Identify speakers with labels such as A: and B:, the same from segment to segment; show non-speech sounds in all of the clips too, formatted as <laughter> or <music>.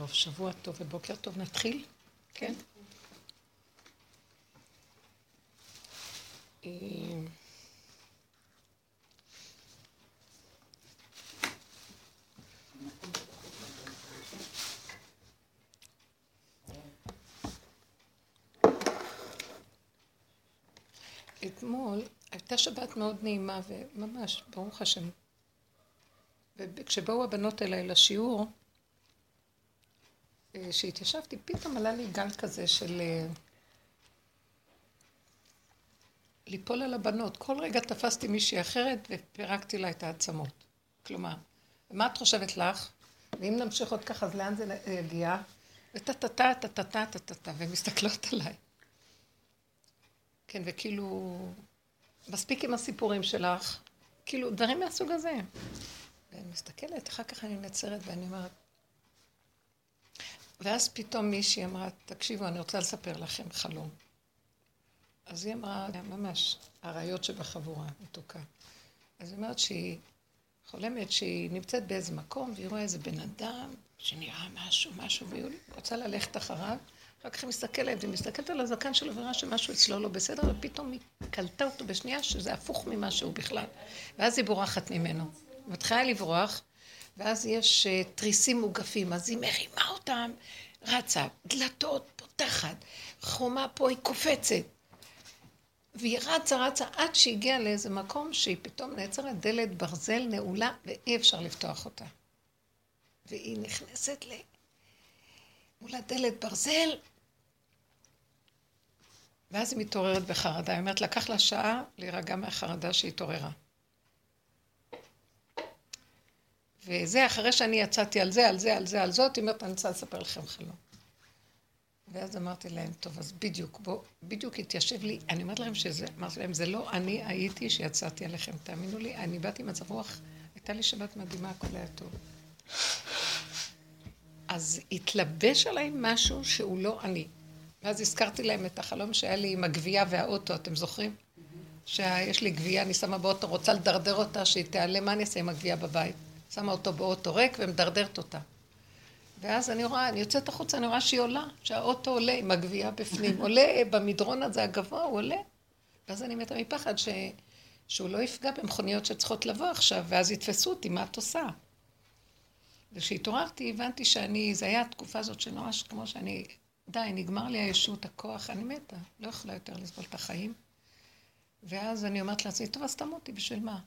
A: טוב, שבוע טוב ובוקר טוב. נתחיל? כן. אה, אתמול הייתה שבת מאוד נעימה וממש, ברוך השם. וכשבאו הבנות אליי לשיעור, אה, פתאום עלה לי גל כזה של אה, ליפול על הבנות. כל רגע תפסתי מישהי אחרת ופירקתי לה את העצמות. כלומר, מה את חושבת לך? ואם נמשיך עוד ככה, אז לאן זה יגיע? וטה-טה-טה, טה-טה-טה, טה-טה-טה, והן מסתכלות עליי. כן, וכאילו, מספיק עם הסיפורים שלך, כאילו, דברים מהסוג הזה. ואני מסתכלת, אחר כך אני נעצרת ואני אומרת, ואז פתאום מישהי אמרה, תקשיבו, אני רוצה לספר לכם חלום. אז היא אמרה, ממש, האריות שבחבורה, מתוקה. אז היא אומרת שהיא חולמת שהיא נמצאת באיזה מקום, והיא רואה איזה בן אדם שנראה משהו, משהו, והיא רוצה ללכת אחריו. אחר כך היא מסתכלת, היא מסתכלת על הזקן שלו ורואה שמשהו אצלו לא בסדר, ופתאום היא קלטה אותו בשנייה שזה הפוך ממה שהוא בכלל. ואז היא בורחת ממנו. מתחילה לברוח, ואז יש אה, תריסים מוגפים, אז היא מרימה אותם, רצה, דלתות, פותחת, חומה פה היא קופצת. והיא רצה, רצה, עד שהגיעה לאיזה מקום שהיא פתאום נעצרת דלת ברזל נעולה ואי אפשר לפתוח אותה. והיא נכנסת ל... מול הדלת ברזל, ואז היא מתעוררת בחרדה. היא אומרת, לקח לה שעה להירגע מהחרדה שהתעוררה. וזה אחרי שאני יצאתי על זה, על זה, על זה, על זאת, היא אומרת, אני רוצה לספר לכם חלום. ואז אמרתי להם, טוב, אז בדיוק, בוא, בדיוק התיישב לי, אני אומרת להם שזה, אמרתי להם, זה לא אני הייתי שיצאתי עליכם, תאמינו לי, אני באתי מצב רוח, הייתה לי שבת מדהימה, הכל היה טוב. אז התלבש עליי משהו שהוא לא אני. ואז הזכרתי להם את החלום שהיה לי עם הגבייה והאוטו, אתם זוכרים? שיש לי גבייה, אני שמה באוטו, רוצה לדרדר אותה, שהיא תיעלם, מה אני אעשה עם הגבייה בבית? שמה אותו באוטו ריק ומדרדרת אותה. ואז אני רואה, אני יוצאת החוצה, אני רואה שהיא עולה, שהאוטו עולה עם הגבייה בפנים. <laughs> עולה במדרון הזה הגבוה, הוא עולה. ואז אני מתה מפחד ש... שהוא לא יפגע במכוניות שצריכות לבוא עכשיו, ואז יתפסו אותי, מה את עושה? וכשהתעוררתי, הבנתי שאני, זו הייתה התקופה הזאת שממש כמו שאני, די, נגמר לי הישות, הכוח, אני מתה, לא יכולה יותר לסבול את החיים. ואז אני אומרת לעצמי, טוב, אז תמותי, בשביל מה?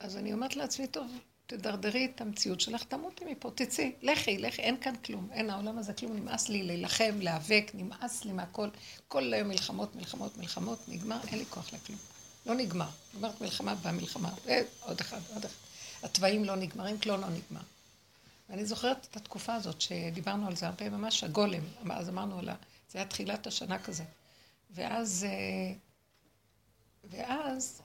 A: אז אני אומרת לעצמי, טוב, תדרדרי את המציאות שלך, תמותי מפה, תצאי, לכי, לכי, אין כאן כלום, אין העולם הזה כלום, נמאס לי להילחם, להיאבק, נמאס לי מהכל, כל היום מלחמות, מלחמות, מלחמות, נגמר, אין לי כוח לכלום. לא נגמר. נגמרת מלחמה במלחמה, ועוד אחד, עוד אחד. התוואים לא נגמרים, כלום לא נגמר. ואני זוכרת את התקופה הזאת שדיברנו על זה הרבה, ממש הגולם, אז אמרנו עליה, זה היה תחילת השנה כזה. ואז, אה, ואז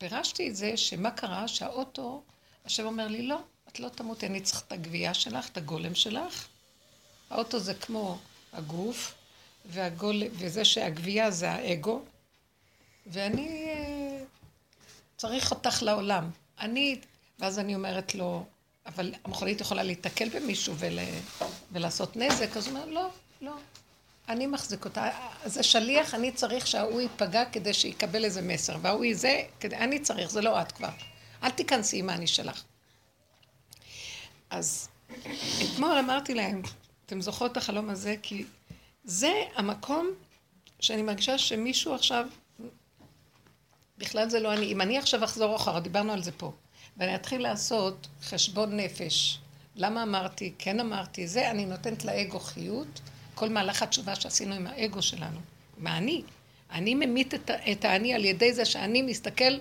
A: פירשתי את זה, שמה קרה? שהאוטו, השם אומר לי, לא, את לא תמות, אני צריך את הגבייה שלך, את הגולם שלך. האוטו זה כמו הגוף, והגול, וזה שהגבייה זה האגו, ואני אה, צריך אותך לעולם. אני, ואז אני אומרת לו, אבל המכונית יכולה להיתקל במישהו ול, ולעשות נזק, אז הוא אומר, לא, לא, אני מחזיק אותה. זה שליח, אני צריך שההוא ייפגע כדי שיקבל איזה מסר, וההוא זה, כדי, אני צריך, זה לא את כבר. אל תיכנסי מה אני שלך. אז אתמול אמרתי להם, אתם זוכרות את החלום הזה? כי זה המקום שאני מרגישה שמישהו עכשיו, בכלל זה לא אני, אם אני עכשיו אחזור אחורה, דיברנו על זה פה, ואני אתחיל לעשות חשבון נפש, למה אמרתי, כן אמרתי, זה, אני נותנת לאגו חיות, כל מהלך התשובה שעשינו עם האגו שלנו, עם האני. אני ממית את, את האני על ידי זה שאני מסתכל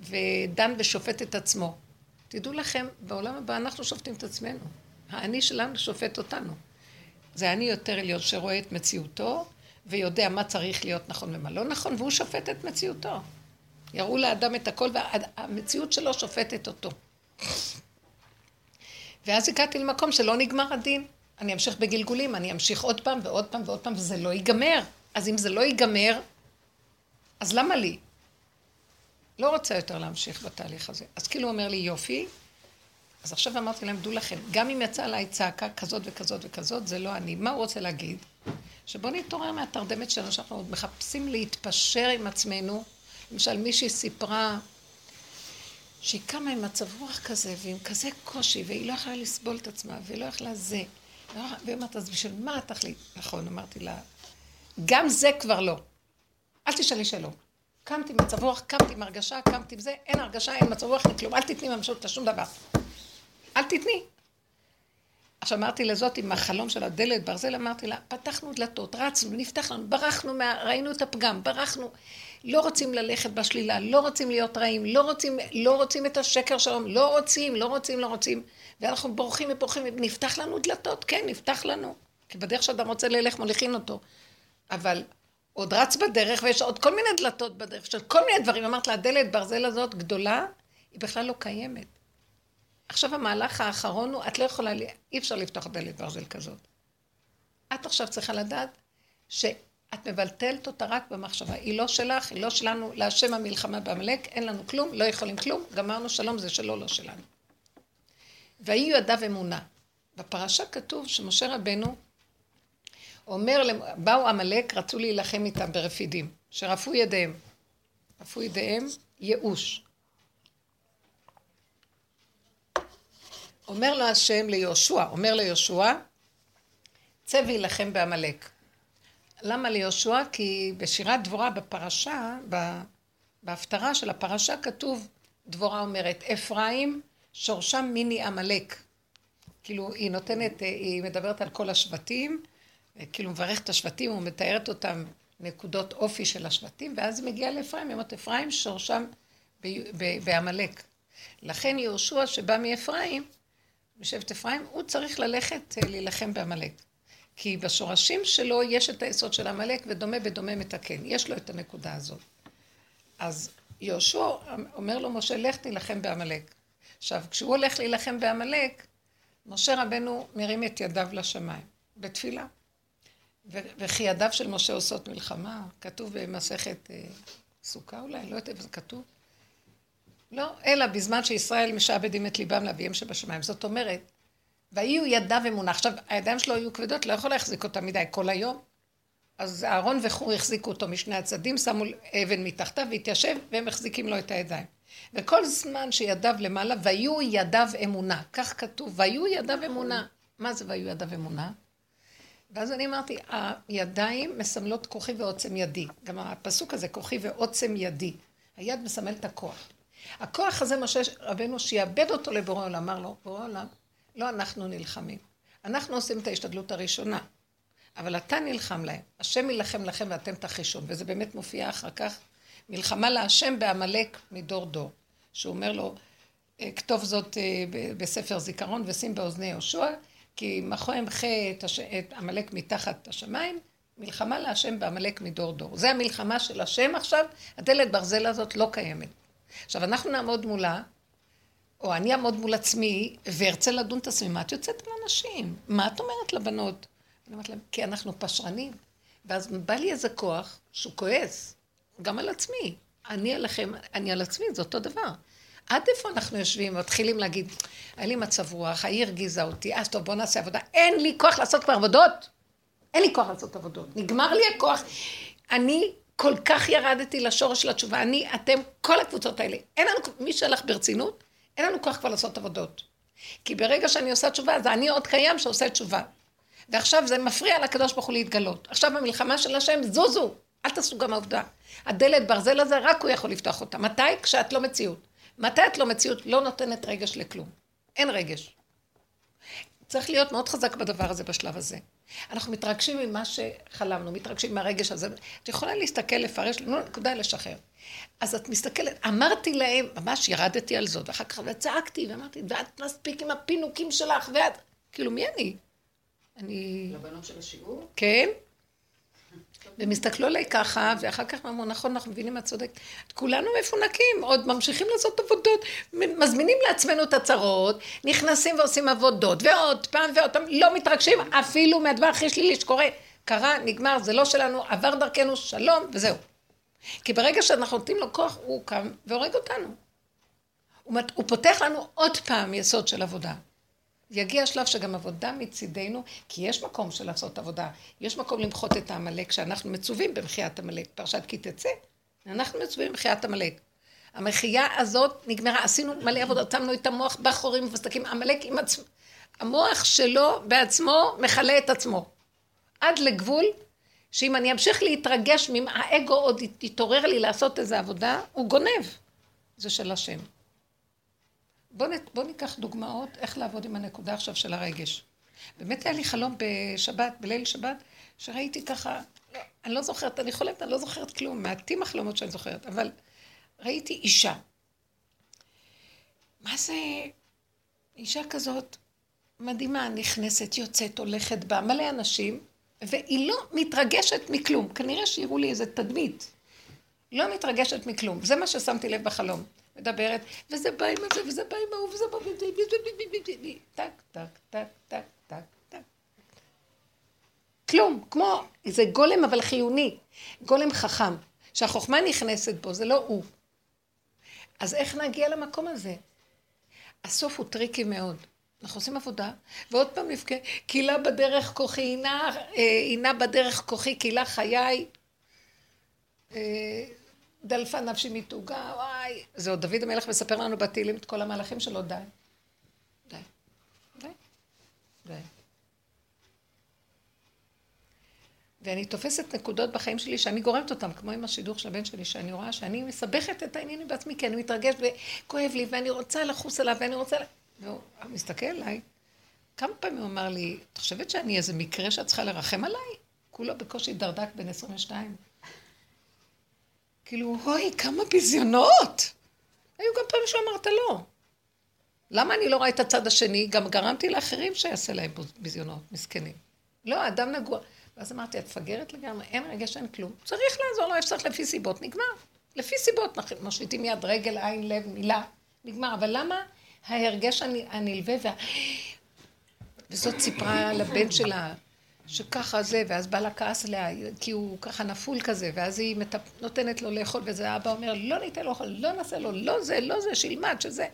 A: ודן ושופט את עצמו. תדעו לכם, בעולם הבא אנחנו שופטים את עצמנו. האני שלנו שופט אותנו. זה אני יותר עליון שרואה את מציאותו ויודע מה צריך להיות נכון ומה לא נכון, והוא שופט את מציאותו. יראו לאדם את הכל והמציאות שלו שופטת אותו. ואז הגעתי למקום שלא נגמר הדין. אני אמשיך בגלגולים, אני אמשיך עוד פעם ועוד פעם ועוד פעם, וזה לא ייגמר. אז אם זה לא ייגמר, אז למה לי? לא רוצה יותר להמשיך בתהליך הזה. אז כאילו הוא אומר לי, יופי, אז עכשיו אמרתי להם, דעו לכם, גם אם יצאה עליי צעקה כזאת וכזאת וכזאת, זה לא אני. מה הוא רוצה להגיד? שבואו נתעורר מהתרדמת שלנו, שאנחנו עוד מחפשים להתפשר עם עצמנו. למשל, מישהי סיפרה שהיא קמה עם מצב רוח כזה, ועם כזה קושי, והיא לא יכלה לסבול את עצמה, והיא לא יכלה זה. והיא אמרת, אז בשביל מה התכלית? נכון, אמרתי לה, גם זה כבר לא. אל תשאלי שאלות. קמתי עם מצב רוח, קמתי עם הרגשה, קמתי עם זה, אין הרגשה, אין מצב רוח, כלום, אל תתני ממשות שום דבר. אל תתני. עכשיו אמרתי לזאת עם החלום של הדלת ברזל, אמרתי לה, פתחנו דלתות, רצנו, נפתח לנו, ברחנו, מה, ראינו את הפגם, ברחנו, לא רוצים ללכת בשלילה, לא רוצים להיות רעים, לא רוצים, לא רוצים את השקר שלהם, לא רוצים, לא רוצים, לא רוצים, ואנחנו בורחים ובורחים, נפתח לנו דלתות, כן, נפתח לנו, כי בדרך שאדם רוצה ללך מוליכים אותו, אבל עוד רץ בדרך ויש עוד כל מיני דלתות בדרך של כל מיני דברים, אמרת לה, הדלת ברזל הזאת גדולה, היא בכלל לא קיימת. עכשיו המהלך האחרון הוא, את לא יכולה, אי אפשר לפתוח דלת ברזל כזאת. את עכשיו צריכה לדעת שאת מבלטלת אותה רק במחשבה. היא לא שלך, היא לא שלנו, להשם המלחמה בעמלק, אין לנו כלום, לא יכולים כלום, גמרנו שלום זה שלו, לא שלנו. ויהיו ידיו אמונה. בפרשה כתוב שמשה רבנו אומר, באו עמלק, רצו להילחם איתם ברפידים, שרפו ידיהם. רפו ידיהם, ייאוש. אומר לו השם ליהושע, אומר ליהושע, צא וילחם בעמלק. למה ליהושע? כי בשירת דבורה בפרשה, בהפטרה של הפרשה כתוב, דבורה אומרת, אפרים שורשם מיני עמלק. כאילו היא נותנת, היא מדברת על כל השבטים, כאילו מברכת את השבטים ומתארת אותם נקודות אופי של השבטים, ואז היא מגיעה לאפרים, היא אומרת, אפרים שורשם בעמלק. לכן יהושע שבא מאפרים, משבט אפרים, הוא צריך ללכת אה, להילחם בעמלק. כי בשורשים שלו יש את היסוד של עמלק, ודומה בדומה מתקן. יש לו את הנקודה הזאת. אז יהושע אומר לו, משה, לך תילחם בעמלק. עכשיו, כשהוא הולך להילחם בעמלק, משה רבנו מרים את ידיו לשמיים, בתפילה. וכי ידיו של משה עושות מלחמה, כתוב במסכת אה, סוכה אולי, לא יודעת איפה זה כתוב. לא, אלא בזמן שישראל משעבדים את ליבם לאביהם שבשמיים. זאת אומרת, ויהיו ידיו אמונה. עכשיו, הידיים שלו היו כבדות, לא יכול להחזיק אותה מדי כל היום. אז אהרון וחור החזיקו אותו משני הצדדים, שמו אבן מתחתיו והתיישב, והם מחזיקים לו את הידיים. וכל זמן שידיו למעלה, ויהיו ידיו אמונה. כך כתוב, ויהיו ידיו אמונה. מה זה ויהיו ידיו אמונה? ואז אני אמרתי, הידיים מסמלות כוחי ועוצם ידי. גם הפסוק הזה, כוחי ועוצם ידי. היד מסמל את הכוח. הכוח הזה, משה רבנו, שיאבד אותו לבורא עולם, אמר לו, בורא עולם, לא אנחנו נלחמים. אנחנו עושים את ההשתדלות הראשונה, אבל אתה נלחם להם. השם יילחם לכם ואתם תחישון. וזה באמת מופיע אחר כך, מלחמה להשם בעמלק מדור דור. שהוא אומר לו, אה, כתוב זאת אה, בספר זיכרון ושים באוזני יהושע, כי מחו אמחה את עמלק מתחת השמיים, מלחמה להשם בעמלק מדור דור. זה המלחמה של השם עכשיו, הדלת ברזל הזאת לא קיימת. עכשיו, אנחנו נעמוד מולה, או אני אעמוד מול עצמי, וארצה לדון את עצמי, מה את יוצאת לאנשים? מה את אומרת לבנות? אני אומרת להם, כי אנחנו פשרנים. ואז בא לי איזה כוח שהוא כועס, גם על עצמי. אני עליכם, אני על עצמי, זה אותו דבר. עד איפה אנחנו יושבים ומתחילים להגיד, היה לי מצב רוח, העיר הרגיזה אותי, אז טוב, בוא נעשה עבודה. אין לי כוח לעשות כבר עבודות. אין לי כוח לעשות עבודות. נגמר לי הכוח. אני כל כך ירדתי לשורש של התשובה. אני, אתם, כל הקבוצות האלה. אין לנו, מי שהלך ברצינות, אין לנו כוח כבר לעשות עבודות. כי ברגע שאני עושה תשובה, זה אני עוד קיים שעושה תשובה. ועכשיו זה מפריע לקדוש ברוך הוא להתגלות. עכשיו במלחמה של השם, זוזו, אל תעשו גם עובדה. הדלת ברזל הזה, רק הוא יכול לפתוח אותה. מתי? כשאת לא מציאות. מתי את לא מציאות? לא נותנת רגש לכלום. אין רגש. צריך להיות מאוד חזק בדבר הזה בשלב הזה. אנחנו מתרגשים ממה שחלמנו, מתרגשים מהרגש הזה. את יכולה להסתכל, לפרש, לא, נקודה לשחרר. אז את מסתכלת, אמרתי להם, ממש ירדתי על זאת, ואחר כך צעקתי, ואמרתי, ואת מספיק עם הפינוקים שלך, ואת... כאילו, מי אני?
B: אני... לבנות של השיעור?
A: כן. והם הסתכלו עליי ככה, ואחר כך אמרו, נכון, אנחנו מבינים מה צודק. כולנו מפונקים, עוד ממשיכים לעשות עבודות, מזמינים לעצמנו את הצרות, נכנסים ועושים עבודות, ועוד פעם ועוד פעם, לא מתרגשים אפילו מהדבר הכי שלילי שקורה. קרה, נגמר, זה לא שלנו, עבר דרכנו, שלום, וזהו. כי ברגע שאנחנו נותנים לו כוח, הוא קם והורג אותנו. הוא, פותח לנו עוד פעם יסוד של עבודה. יגיע השלב שגם עבודה מצידנו, כי יש מקום של לעשות עבודה, יש מקום למחות את העמלק, שאנחנו מצווים במחיית עמלק, פרשת כי תצא, אנחנו מצווים במחיית עמלק. המחייה הזאת נגמרה, עשינו מלא עבודה, שמנו את המוח בחורים ומסתכלים, עמלק עם עצמו, המוח שלו בעצמו מכלה את עצמו. עד לגבול שאם אני אמשיך להתרגש, האגו עוד יתעורר לי לעשות איזו עבודה, הוא גונב. זה של השם. בואו בוא ניקח דוגמאות איך לעבוד עם הנקודה עכשיו של הרגש. באמת היה לי חלום בשבת, בליל שבת, שראיתי ככה, לא, אני לא זוכרת, אני חולמת, אני לא זוכרת כלום, מעטים החלומות שאני זוכרת, אבל ראיתי אישה. מה זה אישה כזאת מדהימה, נכנסת, יוצאת, הולכת בה, מלא אנשים, והיא לא מתרגשת מכלום. כנראה שיראו לי איזה תדמית. לא מתרגשת מכלום. זה מה ששמתי לב בחלום. מדברת, וזה בא עם זה, וזה בא עם ההוא, וזה בא עם זה, טק, טק, טק, טק, טק, טק. כלום, כמו איזה גולם אבל חיוני, גולם חכם, שהחוכמה נכנסת בו, זה לא הוא. אז איך נגיע למקום הזה? הסוף הוא טריקי מאוד. אנחנו עושים עבודה, ועוד פעם נבכה, קהילה בדרך כוחי, עינה בדרך כוחי, קהילה חיי. דלפה נפשי מתוגה, וואי. זה עוד דוד המלך מספר לנו בתהילים את כל המהלכים שלו, די. די. די. די. ואני תופסת נקודות בחיים שלי שאני גורמת אותן, כמו עם השידוך של הבן שלי, שאני רואה שאני מסבכת את העניינים בעצמי, כי אני מתרגשת וכואב לי, ואני רוצה לחוס עליו, ואני רוצה... והוא מסתכל עליי, כמה פעמים הוא אמר לי, את חושבת שאני איזה מקרה שאת צריכה לרחם עליי? כולו בקושי דרדק בן 22. כאילו, אוי, כמה ביזיונות! היו גם פעמים שהוא אמרת לא. למה אני לא רואה את הצד השני? גם גרמתי לאחרים שיעשה להם ביזיונות, מסכנים. לא, האדם נגוע. ואז אמרתי, את מפגרת לגמרי, אין רגש, אין כלום. צריך לעזור לו, אפשר לפי סיבות, נגמר. לפי סיבות, מושיטים יד, רגל, עין, לב, מילה, נגמר. אבל למה ההרגש הנלווה וה... וזאת סיפרה לבן שלה, שככה זה, ואז בא לה כעס עליה, כי הוא ככה נפול כזה, ואז היא מטפ... נותנת לו לאכול, וזה האבא אומר, לא ניתן לו לאכול, לא נעשה לו, לא זה, לא זה, שילמד, שזה.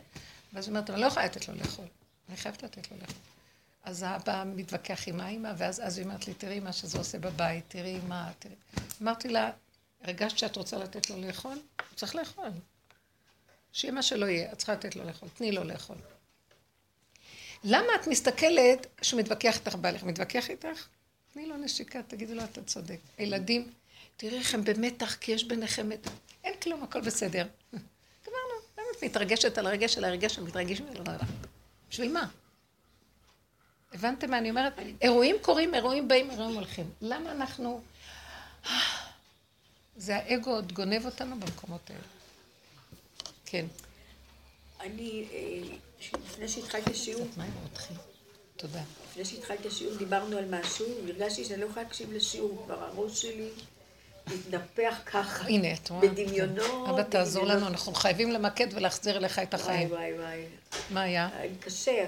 A: ואז היא אומרת, אני לא יכולה לתת לו לאכול, אני חייבת לתת לו לאכול. אז האבא מתווכח עם האמא, ואז אז היא אומרת לי, תראי מה שזה עושה בבית, תראי מה, תראי. אמרתי לה, הרגשת שאת רוצה לתת לו לאכול? הוא צריך לאכול. שיהיה מה שלא יהיה, את צריכה לתת לו לאכול, תני לו לאכול. למה את מסתכלת שהוא מתווכח איתך בעלך? מתווכח איתך? תני לו נשיקה, תגידי לו, אתה צודק. הילדים, תראי איך הם במתח, כי יש ביניכם. אין כלום, הכל בסדר. <laughs> גמרנו. למה את מתרגשת על הרגש של הרגש שמתרגשים ממנו? בשביל מה? הבנתם מה אני אומרת? אירועים קורים, אירועים באים, אירועים הולכים. למה אנחנו... זה האגו עוד גונב אותנו במקומות האלה. כן.
C: אני, אה, לפני שהתחלתי שיעור...
A: תודה.
C: לפני שהתחלתי השיעור דיברנו על משהו, והרגשתי שאני לא יכולה להקשיב לשיעור, כבר הראש שלי מתנפח ככה.
A: הנה, את רואה.
C: בדמיונות.
A: אבא, תעזור לנו, אנחנו חייבים למקד ולהחזיר אליך את החיים.
C: וואי, וואי, וואי.
A: מה היה?
C: קשה.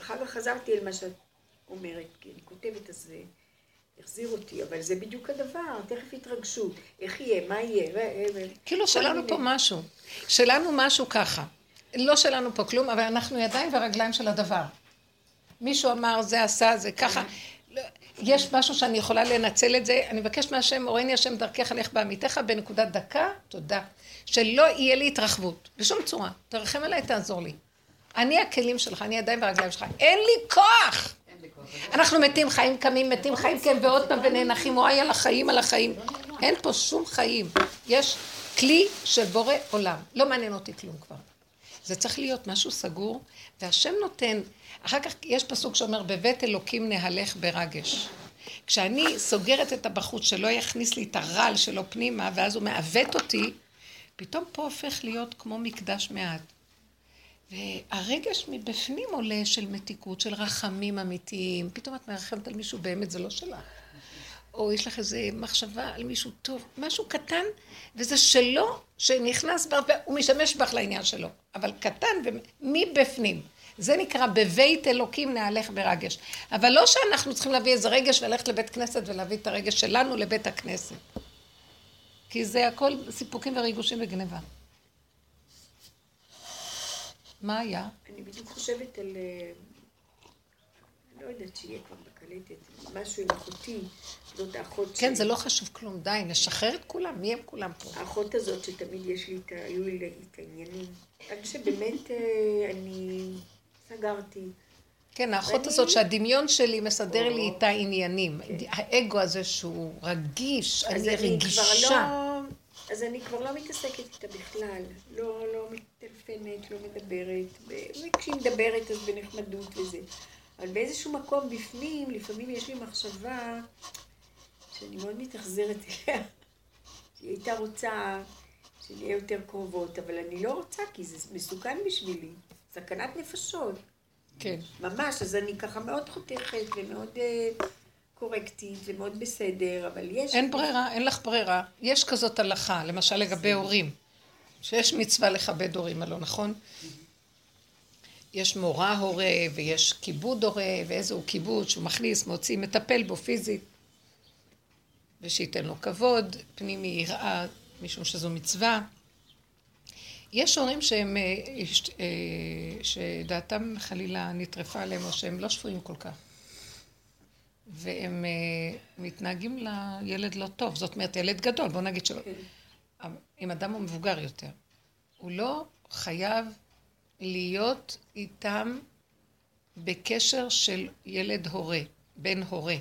C: אחר כך חזרתי אל מה שאת אומרת, כי אני כותבת, אז החזיר אותי, אבל זה בדיוק הדבר, תכף התרגשות. איך יהיה, מה יהיה?
A: כאילו שלנו פה משהו. שלנו משהו ככה. לא שלנו פה כלום, אבל אנחנו ידיים ורגליים של הדבר. מישהו אמר, זה עשה, זה ככה. יש משהו שאני יכולה לנצל את זה, אני מבקש מהשם, הורני השם דרכך לך בעמיתך בנקודת דקה, תודה. שלא יהיה לי התרחבות, בשום צורה. תרחם עליי, תעזור לי. אני הכלים שלך, אני הידיים והרגליים שלך. אין לי כוח! אנחנו מתים, חיים קמים, מתים, חיים כן, ועוד פעם ונאנחים, וואי על החיים, על החיים. אין פה שום חיים. יש כלי של בורא עולם. לא מעניין אותי כלום כבר. זה צריך להיות משהו סגור, והשם נותן אחר כך יש פסוק שאומר, בבית אלוקים נהלך ברגש. כשאני סוגרת את הבחוץ שלא יכניס לי את הרעל שלו פנימה, ואז הוא מעוות אותי, פתאום פה הופך להיות כמו מקדש מעט. והרגש מבפנים עולה של מתיקות, של רחמים אמיתיים. פתאום את מרחמת על מישהו באמת, זה לא שלך. או יש לך איזה מחשבה על מישהו טוב, משהו קטן, וזה שלו, שנכנס בה, והוא משתמש בך לעניין שלו. אבל קטן ומבפנים. זה נקרא בבית אלוקים נהלך ברגש. אבל לא שאנחנו צריכים להביא איזה רגש וללכת לבית כנסת ולהביא את הרגש שלנו לבית הכנסת. כי זה הכל סיפוקים וריגושים וגניבה. מה היה?
C: אני בדיוק חושבת על... אה, לא יודעת שיהיה כבר בקלטת, משהו עם אחותי, זאת האחות
A: כן, זה לא חשוב כלום, די, נשחרר את כולם, מי הם כולם פה?
C: האחות הזאת שתמיד יש לי, היו לי את העניינים. עד שבאמת אה, אני סגרתי.
A: כן, האחות הזאת שהדמיון שלי מסדר לי איתה עניינים. כן. האגו הזה שהוא רגיש, אני רגישה.
C: לא- אז אני כבר לא מתעסקת איתה בכלל. לא, לא מטלפנת, לא מדברת. וכשהיא מדברת אז בנחמדות וזה. אבל באיזשהו מקום בפנים, לפעמים יש לי מחשבה שאני מאוד מתאכזרת אליה. היא הייתה רוצה שנהיה יותר קרובות, אבל אני לא רוצה כי זה מסוכן בשבילי. סכנת נפשות.
A: כן.
C: ממש, אז אני ככה מאוד חותכת ומאוד uh, קורקטית ומאוד בסדר, אבל יש...
A: אין ברירה, אין לך ברירה. יש כזאת הלכה, למשל לגבי הורים, שיש מצווה לכבד הורים, הלא נכון? יש מורה הורה, ויש כיבוד הורה, ואיזה כיבוד שהוא מכניס, מוציא, מטפל בו פיזית, ושייתן לו כבוד, פנימי יראה, משום שזו מצווה. יש הורים שהם, אה, אה, שדעתם חלילה נטרפה עליהם, או שהם לא שפויים כל כך. והם אה, מתנהגים לילד לא טוב. זאת אומרת, ילד גדול, בוא נגיד שלא. כן. אם אדם הוא מבוגר יותר, הוא לא חייב להיות איתם בקשר של ילד הורה, בן הורה.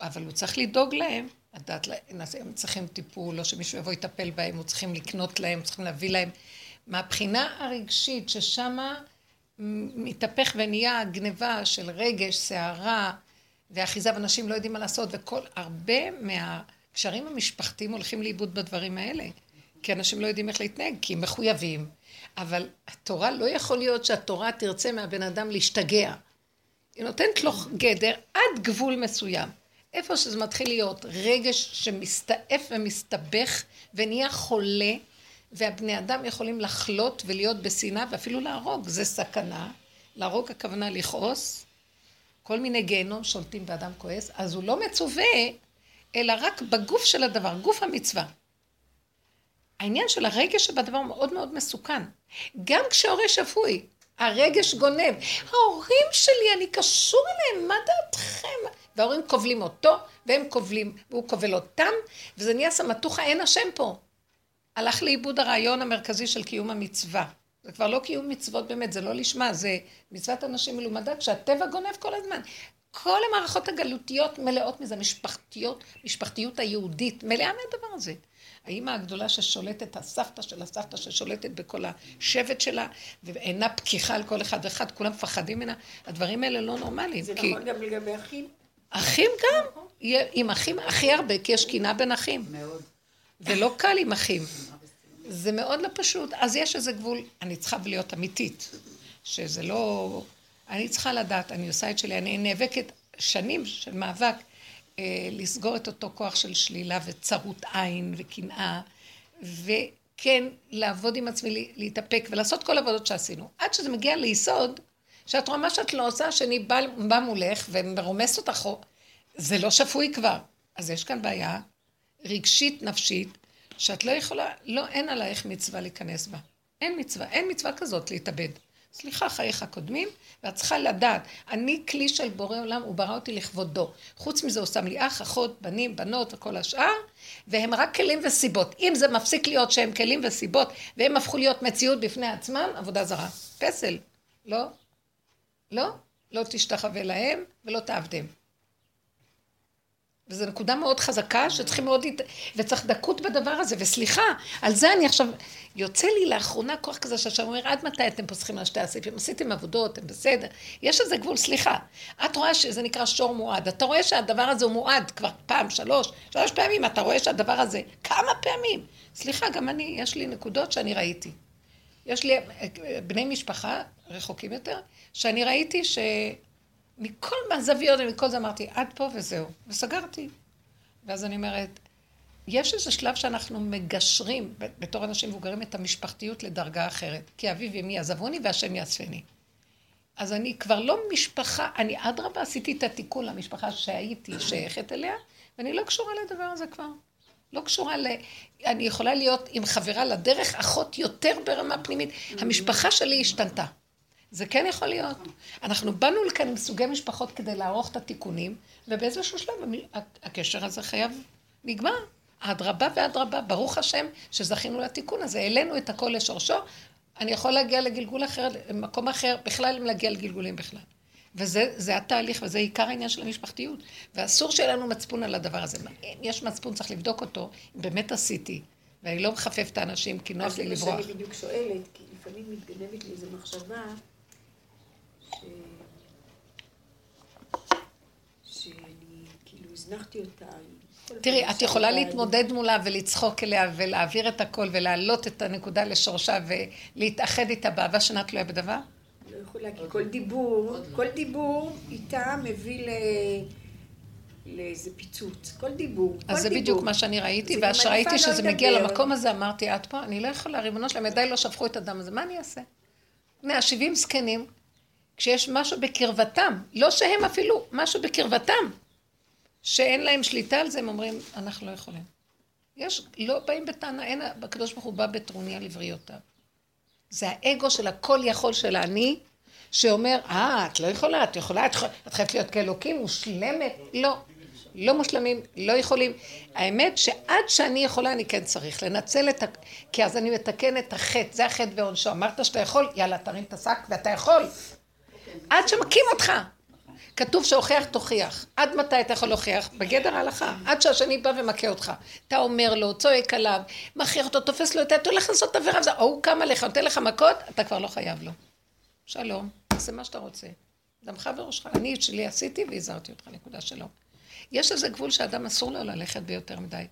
A: אבל הוא צריך לדאוג להם, לדעת הם צריכים טיפול, או שמישהו יבוא יטפל בהם, הוא צריכים לקנות להם, צריכים להביא להם. מהבחינה הרגשית ששמה מתהפך ונהיה גניבה של רגש, סערה ואחיזה, ואנשים לא יודעים מה לעשות, וכל, הרבה מהקשרים המשפחתיים הולכים לאיבוד בדברים האלה. כי אנשים לא יודעים איך להתנהג, כי הם מחויבים. אבל התורה, לא יכול להיות שהתורה תרצה מהבן אדם להשתגע. היא נותנת לו גדר עד גבול מסוים. איפה שזה מתחיל להיות רגש שמסתעף ומסתבך ונהיה חולה, והבני אדם יכולים לחלות ולהיות בשנאה ואפילו להרוג, זה סכנה. להרוג הכוונה לכעוס, כל מיני גיהנום שולטים באדם כועס, אז הוא לא מצווה, אלא רק בגוף של הדבר, גוף המצווה. העניין של הרגש שבדבר מאוד מאוד מסוכן. גם כשההורה שפוי, הרגש גונב. ההורים שלי, אני קשור אליהם, מה דעתכם? וההורים כובלים אותו, והם כובלים, והוא כובל אותם, וזה נהיה סמטוחה, אין השם פה. הלך לאיבוד הרעיון המרכזי של קיום המצווה. זה כבר לא קיום מצוות באמת, זה לא לשמה, זה מצוות אנשים מלומדה, כשהטבע גונב כל הזמן. כל המערכות הגלותיות מלאות מזה, משפחתיות, משפחתיות היהודית, מלאה מהדבר הזה. האימא הגדולה ששולטת, הסבתא של הסבתא ששולטת בכל השבט שלה, ואינה פקיחה על כל אחד ואחד, כולם מפחדים ממנה, הדברים האלה לא נורמליים.
C: זה כי... נכון גם לגבי אחים?
A: אחים גם, עם אחים הכי הרבה, כי יש קינה בין אחים. מאוד. ולא קל עם אחים. זה מאוד לא פשוט. אז יש איזה גבול, אני צריכה להיות אמיתית, שזה לא... אני צריכה לדעת, אני עושה את שלי, אני נאבקת שנים של מאבק אה, לסגור את אותו כוח של שלילה וצרות עין וקנאה, וכן, לעבוד עם עצמי, להתאפק ולעשות כל העבודות שעשינו. עד שזה מגיע ליסוד, שאת רואה מה שאת לא עושה, שאני בא, בא מולך ומרומס אותך, זה לא שפוי כבר. אז יש כאן בעיה רגשית, נפשית, שאת לא יכולה, לא, אין עלייך מצווה להיכנס בה. אין מצווה, אין מצווה כזאת להתאבד. סליחה, חייך קודמים, ואת צריכה לדעת, אני כלי של בורא עולם, הוא ברא אותי לכבודו. חוץ מזה הוא שם לי אח, אחות, בנים, בנות וכל השאר, והם רק כלים וסיבות. אם זה מפסיק להיות שהם כלים וסיבות, והם הפכו להיות מציאות בפני עצמם, עבודה זרה. פסל. לא? לא? לא תשתחווה להם ולא תעבדם. וזו נקודה מאוד חזקה שצריכים מאוד, וצריך דקות בדבר הזה, וסליחה, על זה אני עכשיו, יוצא לי לאחרונה כוח כזה שהשם אומר, עד מתי אתם פוסחים על שתי הסעיפים? עשיתם עבודות, אתם בסדר, יש איזה גבול, סליחה. את רואה שזה נקרא שור מועד, אתה רואה שהדבר הזה הוא מועד כבר פעם, שלוש, שלוש פעמים, אתה רואה שהדבר הזה, כמה פעמים? סליחה, גם אני, יש לי נקודות שאני ראיתי. יש לי בני משפחה רחוקים יותר, שאני ראיתי ש... מכל מהזוויות ומכל זה אמרתי, עד פה וזהו, וסגרתי. ואז אני אומרת, יש איזה שלב שאנחנו מגשרים, בתור אנשים מבוגרים, את המשפחתיות לדרגה אחרת. כי אבי ואמי עזבוני והשם יאספני. אז אני כבר לא משפחה, אני אדרבה עשיתי את התיקון למשפחה שהייתי שייכת אליה, ואני לא קשורה לדבר הזה כבר. לא קשורה ל... אני יכולה להיות עם חברה לדרך, אחות יותר ברמה פנימית. המשפחה שלי השתנתה. זה כן יכול להיות. אנחנו באנו לכאן עם סוגי משפחות כדי לערוך את התיקונים, ובאיזשהו שלב הקשר הזה חייב נגמר. אדרבה ואדרבה, ברוך השם שזכינו לתיקון הזה, העלינו את הכל לשורשו, אני יכול להגיע לגלגול אחר, למקום אחר, בכלל אם להגיע לגלגולים בכלל. וזה התהליך, וזה עיקר העניין של המשפחתיות. ואסור שיהיה לנו מצפון על הדבר הזה. אם יש מצפון, צריך לבדוק אותו, אם באמת עשיתי. ואני לא מחפף את האנשים, כי נוח לי לברוח.
C: אז זה מה שאני בדיוק שואלת, כי לפעמים מתגנבת לי איזו מחשבה, ש... שאני כאילו הזנחתי אותה.
A: תראי, את יכולה להתמודד מולה ולצחוק אליה ולהעביר את הכל ולהעלות את הנקודה לשורשה ולהתאחד איתה באהבה שנה תלויה בדבר?
C: לא יכולה, כי כל דיבור, כל דיבור איתה מביא ל... לאיזה פיצוץ, כל דיבור,
A: אז זה בדיוק מה שאני ראיתי, ושראיתי לא שזה מגיע למקום הזה, אמרתי, את פה, אני לא יכולה, ריבונו שלהם, ידיי לא שפכו את הדם הזה, מה אני אעשה? 170 זקנים, כשיש משהו בקרבתם, לא שהם אפילו, משהו בקרבתם, שאין להם שליטה על זה, הם אומרים, אנחנו לא יכולים. יש, לא באים בטענה, אין, הקדוש ברוך הוא בא בטרוניה לבריאותיו. זה האגו של הכל יכול של האני, שאומר, אה, את לא יכולה, את יכולה, את, את חייבת להיות כאלוקים, מושלמת. לא, לא מושלמים, לא יכולים. האמת שעד שאני יכולה, אני כן צריך לנצל את ה... כי אז אני מתקן את החטא, זה החטא ועונשו. אמרת שאתה יכול, יאללה, תרים את השק ואתה יכול. עד שמכים אותך. כתוב שהוכיח תוכיח. עד מתי אתה יכול להוכיח? בגדר ההלכה. עד שהשני בא ומכה אותך. אתה אומר לו, צועק עליו, מכריח אותו, תופס לו את היד, הולך לעשות עבירה, או הוא קם עליך, נותן לך מכות, אתה כבר לא חייב לו. שלום, תעשה מה שאתה רוצה. דמך וראשך. אני את שלי עשיתי והזהרתי אותך, נקודה שלום. יש איזה גבול שאדם אסור לו ללכת ביותר מדי.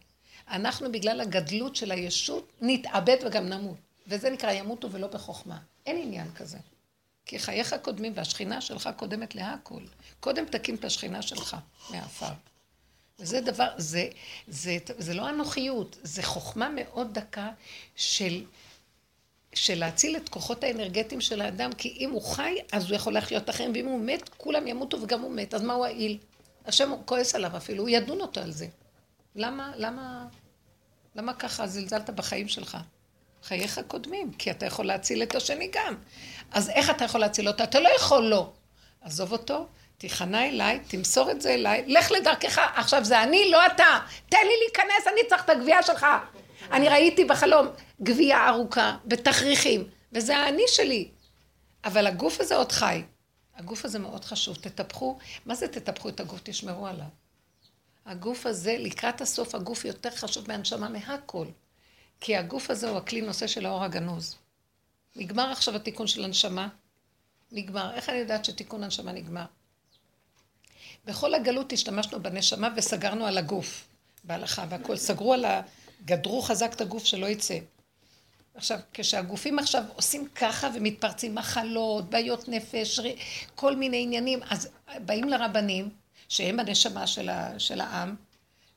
A: אנחנו בגלל הגדלות של הישות נתאבד וגם נמות. וזה נקרא ימותו ולא בחוכמה. אין עניין כזה. כי חייך קודמים והשכינה שלך קודמת להכל. קודם תקים את השכינה שלך מהעפר. וזה דבר, זה, זה, זה, זה לא אנוכיות, זה חוכמה מאוד דקה של, של להציל את כוחות האנרגטיים של האדם, כי אם הוא חי, אז הוא יכול לחיות אחרים, ואם הוא מת, כולם ימותו וגם הוא מת, אז מה הוא העיל? השם כועס עליו אפילו, הוא ידון אותו על זה. למה, למה, למה ככה זלזלת בחיים שלך? חייך קודמים, כי אתה יכול להציל את השני גם. אז איך אתה יכול להציל אותו? אתה לא יכול לא. עזוב אותו, תיכנע אליי, תמסור את זה אליי, לך לדרכך, עכשיו זה אני, לא אתה. תן לי להיכנס, אני צריך את הגבייה שלך. אני ראיתי בחלום גבייה ארוכה, בתכריכים, וזה האני שלי. אבל הגוף הזה עוד חי. הגוף הזה מאוד חשוב, תטפחו, מה זה תטפחו את הגוף? תשמרו עליו. הגוף הזה, לקראת הסוף, הגוף יותר חשוב מהנשמה מהכל. כי הגוף הזה הוא הכלי נושא של האור הגנוז. נגמר עכשיו התיקון של הנשמה? נגמר. איך אני יודעת שתיקון הנשמה נגמר? בכל הגלות השתמשנו בנשמה וסגרנו על הגוף, בהלכה והכול. סגרו על ה... גדרו חזק את הגוף שלא יצא. עכשיו, כשהגופים עכשיו עושים ככה ומתפרצים מחלות, בעיות נפש, כל מיני עניינים, אז באים לרבנים, שהם הנשמה של, ה, של העם,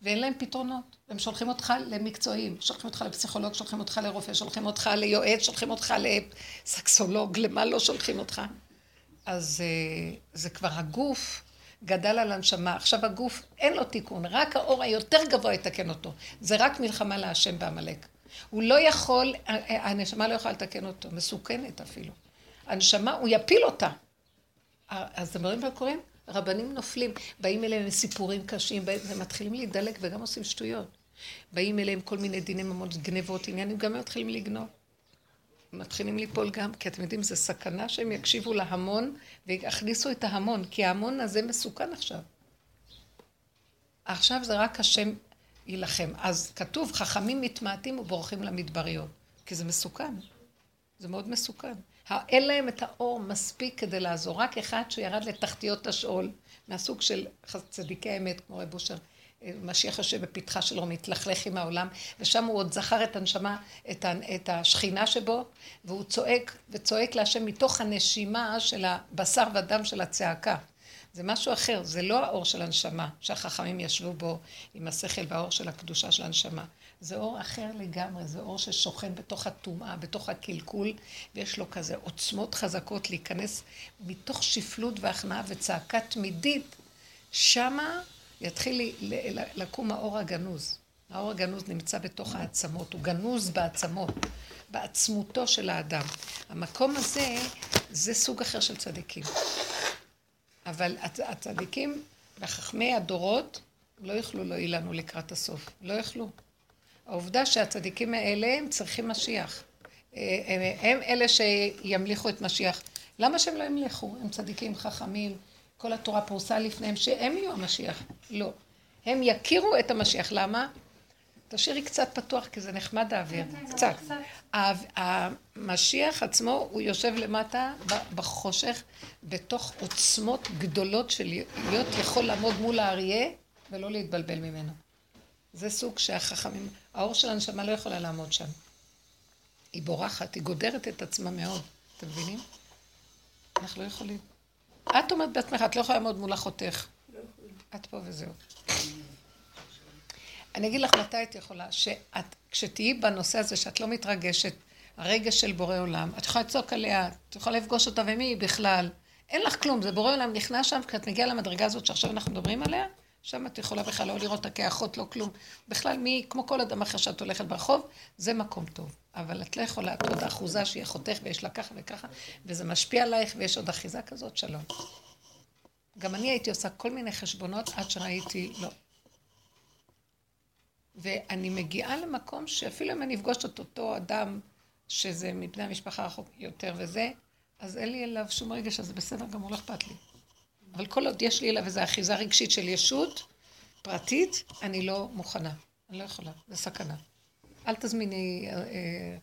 A: ואין להם פתרונות. הם שולחים אותך למקצועים, שולחים אותך לפסיכולוג, שולחים אותך לרופא, שולחים אותך ליועץ, שולחים אותך לסקסולוג, למה לא שולחים אותך? אז אה, זה כבר הגוף גדל על הנשמה. עכשיו הגוף, אין לו תיקון, רק האור היותר גבוה יתקן אותו. זה רק מלחמה להשם בעמלק. הוא לא יכול, הנשמה לא יכולה לתקן אותו, מסוכנת אפילו. הנשמה, הוא יפיל אותה. אז אתם רואים מה קוראים? רבנים נופלים, באים אליהם סיפורים קשים, ומתחילים להידלק וגם עושים שטויות. באים אליהם כל מיני דיני ממות, גנבות, עניינים, גם הם מתחילים לגנוב. מתחילים ליפול גם, כי אתם יודעים, זו סכנה שהם יקשיבו להמון ויכניסו את ההמון, כי ההמון הזה מסוכן עכשיו. עכשיו זה רק השם יילחם. אז כתוב, חכמים מתמעטים ובורחים למדבריות, כי זה מסוכן. זה מאוד מסוכן. אין להם את האור מספיק כדי לעזור. רק אחד שירד לתחתיות השאול, מהסוג של צדיקי האמת, כמו רב אושר, משיח יושב בפתחה שלו, מתלכלך עם העולם, ושם הוא עוד זכר את הנשמה, את, ה, את השכינה שבו, והוא צועק, וצועק להשם מתוך הנשימה של הבשר ודם של הצעקה. זה משהו אחר, זה לא האור של הנשמה, שהחכמים ישבו בו עם השכל והאור של הקדושה של הנשמה. זה אור אחר לגמרי, זה אור ששוכן בתוך הטומאה, בתוך הקלקול, ויש לו כזה עוצמות חזקות להיכנס מתוך שפלות והכנעה וצעקה תמידית. שמה יתחיל לקום האור הגנוז. האור הגנוז נמצא בתוך העצמות, הוא גנוז בעצמות, בעצמותו של האדם. המקום הזה, זה סוג אחר של צדיקים. אבל הצדיקים וחכמי הדורות לא יוכלו להועיל לנו לקראת הסוף. לא יוכלו. העובדה שהצדיקים האלה הם צריכים משיח. אה, הם, הם אלה שימליכו את משיח. למה שהם לא ימליכו? הם צדיקים חכמים, כל התורה פרוסה לפניהם, שהם יהיו המשיח. לא. הם יכירו את המשיח. למה? תשאירי קצת פתוח, כי זה נחמד האוויר. כן, כן, קצת. המשיח עצמו, הוא יושב למטה בחושך, בתוך עוצמות גדולות של להיות יכול לעמוד מול האריה ולא להתבלבל ממנו. זה סוג שהחכמים, האור של הנשמה לא יכולה לעמוד שם. היא בורחת, היא גודרת את עצמה מאוד. אתם מבינים? אנחנו לא יכולים. את אומרת בעצמך, את לא יכולה לעמוד מול אחותך. את פה וזהו. אני אגיד לך מתי את יכולה, שאת, כשתהיי בנושא הזה שאת לא מתרגשת, הרגש של בורא עולם, את יכולה לצעוק עליה, את יכולה לפגוש אותה, ומי היא בכלל? אין לך כלום, זה בורא עולם נכנס שם, כשאת מגיעה למדרגה הזאת שעכשיו אנחנו מדברים עליה, שם את יכולה בכלל לא לראות אותה כאחות, לא כלום. בכלל, מי, כמו כל אדם אחר שאת הולכת ברחוב, זה מקום טוב. אבל את לא יכולה, את עוד אחוזה שהיא אחותך ויש לה ככה וככה, וזה משפיע עלייך ויש עוד אחיזה כזאת, שלום. גם אני הייתי עושה כל מיני חשבונות עד שראיתי, לא, ואני מגיעה למקום שאפילו אם אני אפגוש את אותו אדם, שזה מבני המשפחה רחוק יותר וזה, אז אין לי אליו שום רגש, אז זה בסדר גמור, לא אכפת לי. אבל כל עוד יש לי אליו איזו אחיזה רגשית של ישות פרטית, אני לא מוכנה. אני לא יכולה, זה סכנה. אל תזמיני אה, אה,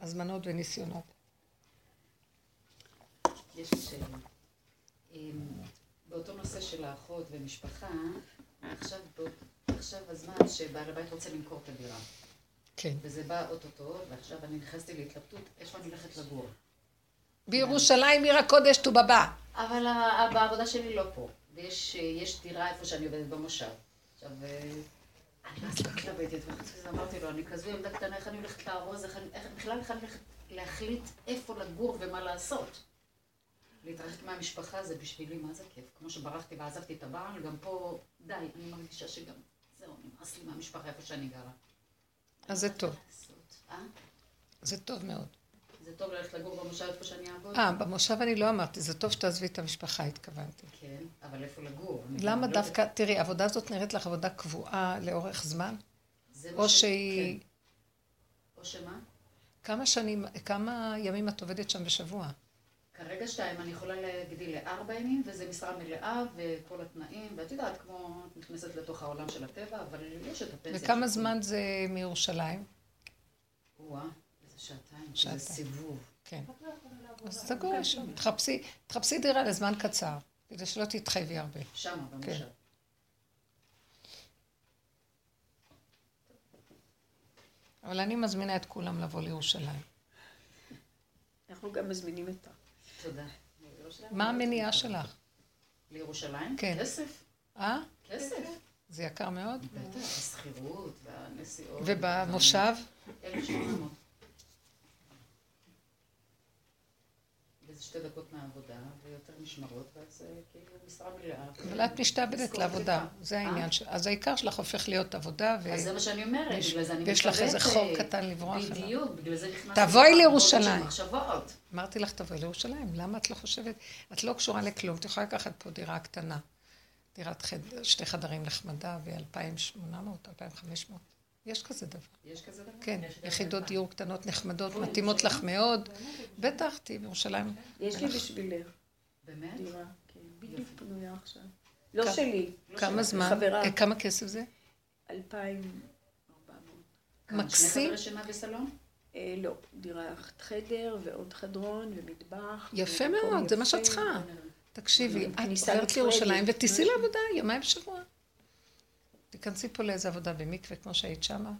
A: הזמנות וניסיונות.
B: יש לי שאלה. אמ, באותו נושא של האחות ומשפחה, עכשיו עכשיו הזמן שבעל הבית רוצה למכור את הדירה.
A: כן.
B: וזה בא אוטוטו, ועכשיו אני נכנסתי להתלבטות, איפה אני הולכת לגור.
A: בירושלים עיר הקודש ט"ו-בבא.
B: אבל בעבודה שלי לא פה, ויש דירה איפה שאני עובדת במושב. עכשיו, אה, אני אז מתלבטת, וחוץ מזה אמרתי לו, אני כזו ילדה קטנה, איך אני הולכת לארוז, איך בכלל איך אני הולכת להחליט איפה לגור ומה לעשות. להתרחק מהמשפחה זה בשבילי, מה זה כיף. כמו שברחתי ועזבתי את הבעל, גם פה, די, אני מרגישה שגם זהו, נמאס לי מהמשפחה איפה שאני גרה.
A: אז זה טוב. אה? זה טוב מאוד.
B: זה טוב ללכת לגור במושב איפה שאני אעבוד?
A: אה, במושב אני לא אמרתי, זה טוב שתעזבי את המשפחה, התכוונתי.
B: כן, אבל איפה לגור?
A: למה לא דווקא, תראי, העבודה הזאת נראית לך עבודה קבועה לאורך זמן? או שהיא... כן.
B: או שמה?
A: כמה שנים, כמה ימים את עובדת שם בשבוע?
B: כרגע שתיים, אני יכולה להגדיל לארבע ימים, וזה משרה מלאה וכל התנאים, ואת יודעת, כמו את נכנסת לתוך העולם של הטבע, אבל יש את הפנסיה.
A: וכמה זמן זה מירושלים?
B: וואה, שעתיים, שעתיים. זה סיבוב.
A: כן. אז סגור שם, תחפשי, תחפשי דירה לזמן קצר, כדי שלא תתחייבי הרבה.
B: שמה, במושב. כן.
A: אבל אני מזמינה את כולם לבוא לירושלים.
C: אנחנו גם מזמינים אותה.
B: תודה.
A: מה המניעה שלך?
B: לירושלים?
A: כן.
B: כסף.
A: אה?
B: כסף.
A: זה יקר מאוד?
B: בטח, השכירות והנסיעות.
A: ובמושב?
B: 1,800. שתי דקות מהעבודה, ויותר משמרות, ואז כאילו משרה מלאה.
A: אבל את משתעבדת לעבודה, זה העניין. אה? אז העיקר שלך הופך להיות עבודה,
B: ו... אז זה מה שאני אומרת, בגלל זה אני
A: ויש לך איזה חור קטן לברוח
B: אליו. בדיוק, בגלל זה נכנסת...
A: תבואי לירושלים. אמרתי לך, תבואי לירושלים, למה את לא חושבת? את לא קשורה לכלום, את יכולה לקחת פה דירה קטנה. דירת שתי חדרים נחמדה, ו-2,800, 2,500. יש כזה דבר.
B: יש כזה דבר?
A: כן, יחידות דיור קטנות נחמדות, מתאימות לך מאוד. בטח, תהיי בירושלים.
C: יש לי בשבילך.
B: באמת?
C: דירה, כן. בדיוק פנויה עכשיו. לא שלי.
A: לא כמה זמן? חברה. אה, כמה כסף זה?
C: 2,400.
A: מקסים.
B: שני חדרי וסלון?
C: אה, לא, דירת חדר ועוד חדרון ומטבח.
A: יפה מאוד, זה מה שאת צריכה. תקשיבי, את עוברת לירושלים ותיסעי לעבודה יומיים בשבוע. תיכנסי פה לאיזה עבודה במקווה כמו שהיית שמה.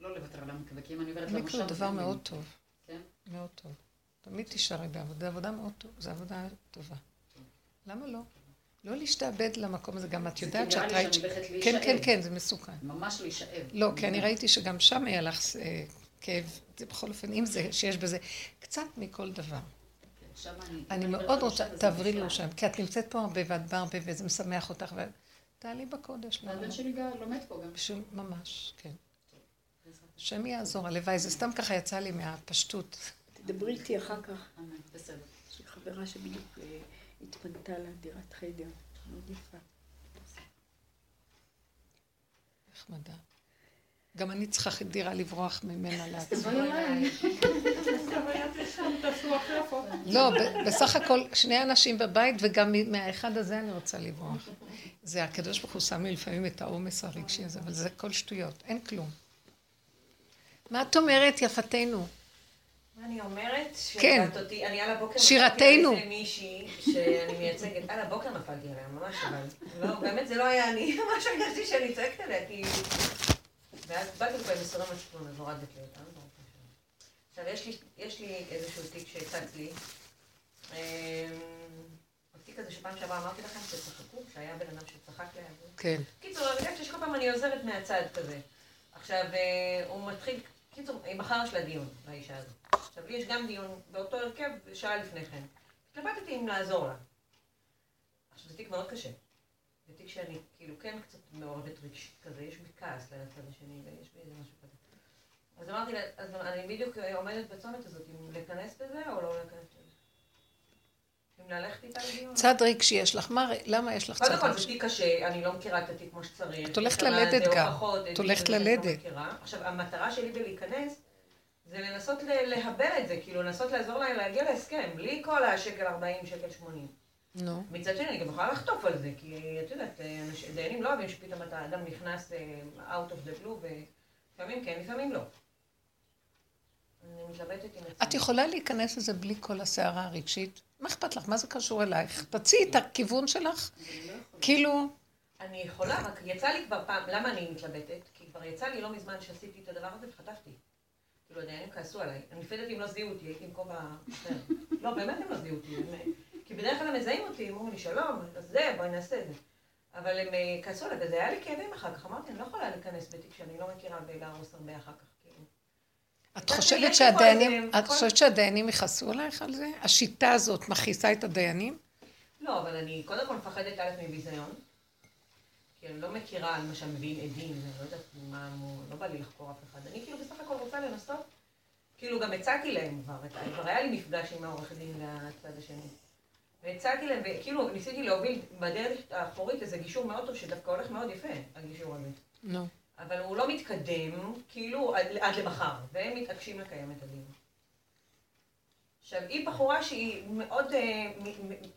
B: לא לוותר על המקווה, כי אם אני עוברת למושב...
A: מקווה זה דבר מאוד טוב. כן? מאוד טוב. תמיד תישארי בעבודה, עבודה מאוד טוב, זו עבודה טובה. למה לא? לא להשתעבד למקום הזה, גם את יודעת שאת ראית... כן, כן, כן, זה מסוכן.
B: ממש להישאב.
A: לא, כי אני ראיתי שגם שם היה לך אה, כאב, זה בכל אופן, אם זה, שיש בזה קצת מכל דבר.
B: כן,
A: אני מאוד רוצה, תעברי לירושלים, כי את נמצאת פה הרבה ואת באה הרבה וזה משמח אותך. תעלי בקודש.
B: והבן? שלי גם לומד פה גם.
A: בשביל, ממש, כן. השם יעזור, הלוואי, זה סתם ככה יצא לי מהפשטות.
C: תדברי איתי אחר כך.
B: אמן, בסדר.
C: יש לי חברה שבדיוק אה, התפנתה לה דירת חדר. מאוד יפה.
A: נחמדה. גם אני צריכה דירה לברוח ממנה לעצמי. <laughs> לא, בסך הכל שני אנשים בבית, וגם מהאחד הזה אני רוצה לברוח. זה הקדוש ברוך הוא שם לי לפעמים את העומס הרגשי הזה, אבל זה הכל שטויות, אין כלום. מה את אומרת, יפתנו?
D: אני אומרת?
A: כן.
D: אותי, אני על הבוקר
A: שירתנו.
D: נפלתי על מישהי שאני מייצגת, על הבוקר נפלתי עליה, ממש אבל. לא, באמת זה לא היה אני, <laughs> ממש הרגשתי שאני צועקת עליה, כי... ואז באתי לפה עם מסורי מצפון, אז הורדתי אותם. עכשיו, יש לי, יש לי איזשהו תיק שהצץ לי. אמ, התיק הזה שפעם שעברה אמרתי לכם שצחקו, שהיה בן אדם שצחק לידי.
A: כן.
D: קיצור, הרגשתי שכל פעם אני עוזרת מהצד כזה. עכשיו, אה, הוא מתחיל, קיצור, מחר יש לה דיון, לאישה הזאת. עכשיו, לי יש גם דיון באותו הרכב שעה לפני כן. התלבטתי אם לעזור לה. עכשיו, זה תיק מאוד קשה. זה תיק שאני כאילו כן קצת מעורבת רגשית כזה, יש בי כעס לצד השני ויש בי איזה משהו. אז אמרתי לה, אז אני בדיוק עומדת בצומת הזאת, אם להיכנס בזה או לא להיכנס בזה. אם ללכת איתה לדיון.
A: צד רגשי יש לך, מה, למה יש לך צד
D: קודם כל זה
A: רגשי?
D: תיק קשה, אני לא מכירה את התיק כמו שצריך.
A: את הולכת ללדת גם. את הולכת
D: לא
A: ללדת.
D: עכשיו, המטרה שלי בלהיכנס, זה לנסות להבל את זה, כאילו לנסות לעזור להם להגיע להסכם, בלי כל השקל 40, שקל 80.
A: נו.
D: מצד שני, אני גם יכולה לחטוף על זה, כי את יודעת, דיינים לא אוהבים שפתאום אתה אדם נכנס אה, out of the blue, ולפעמים כן, לפעמים לא. אני מתלבטת עם עצמי.
A: את יכולה להיכנס לזה בלי כל הסערה הרגשית? מה אכפת לך? מה זה קשור אלייך? תציעי את הכיוון שלך. כאילו,
D: אני יכולה, רק יצא לי כבר פעם, למה אני מתלבטת? כי כבר יצא לי לא מזמן שעשיתי את הדבר הזה וחטפתי. כאילו, הדיינים כעסו עליי. אני לפי דעתי הם לא זיהו אותי, הייתי עם כובע אחר. לא, באמת הם לא זיהו אותי. כי בדרך כלל הם מזהים אותי, אומרים לי, שלום, אז זה, בואי נעשה את זה. אבל הם אה, כעסו עליי, וזה היה לי כאבים אחר כך. אמרתי, אני לא יכולה להיכנס בתיק שאני לא מכירה ולהרוס הרבה אחר כך.
A: את חושבת שהדיינים, את חושבת שהדיינים יכעסו עלייך על זה? השיטה הזאת מכעיסה את הדיינים?
D: לא, אבל אני קודם כל מפחדת א' מביזיון. כי אני לא מכירה, למשל, מביאים עדים, אני לא יודעת מה, לא בא לי לחקור אף אחד. אני כאילו בסך הכל רוצה לנסות, כאילו גם הצעתי להם כבר, כבר היה לי מפגש עם העורך דין לצד השני. והצעתי להם, וכאילו ניסיתי להוביל בדרך האחורית איזה גישור מאוד טוב, שדווקא הולך מאוד יפה, הגישור הזה.
A: נו.
D: אבל הוא לא מתקדם, כאילו, עד, עד למחר, והם מתעקשים לקיים את הדיון. עכשיו, היא בחורה שהיא מאוד, אה,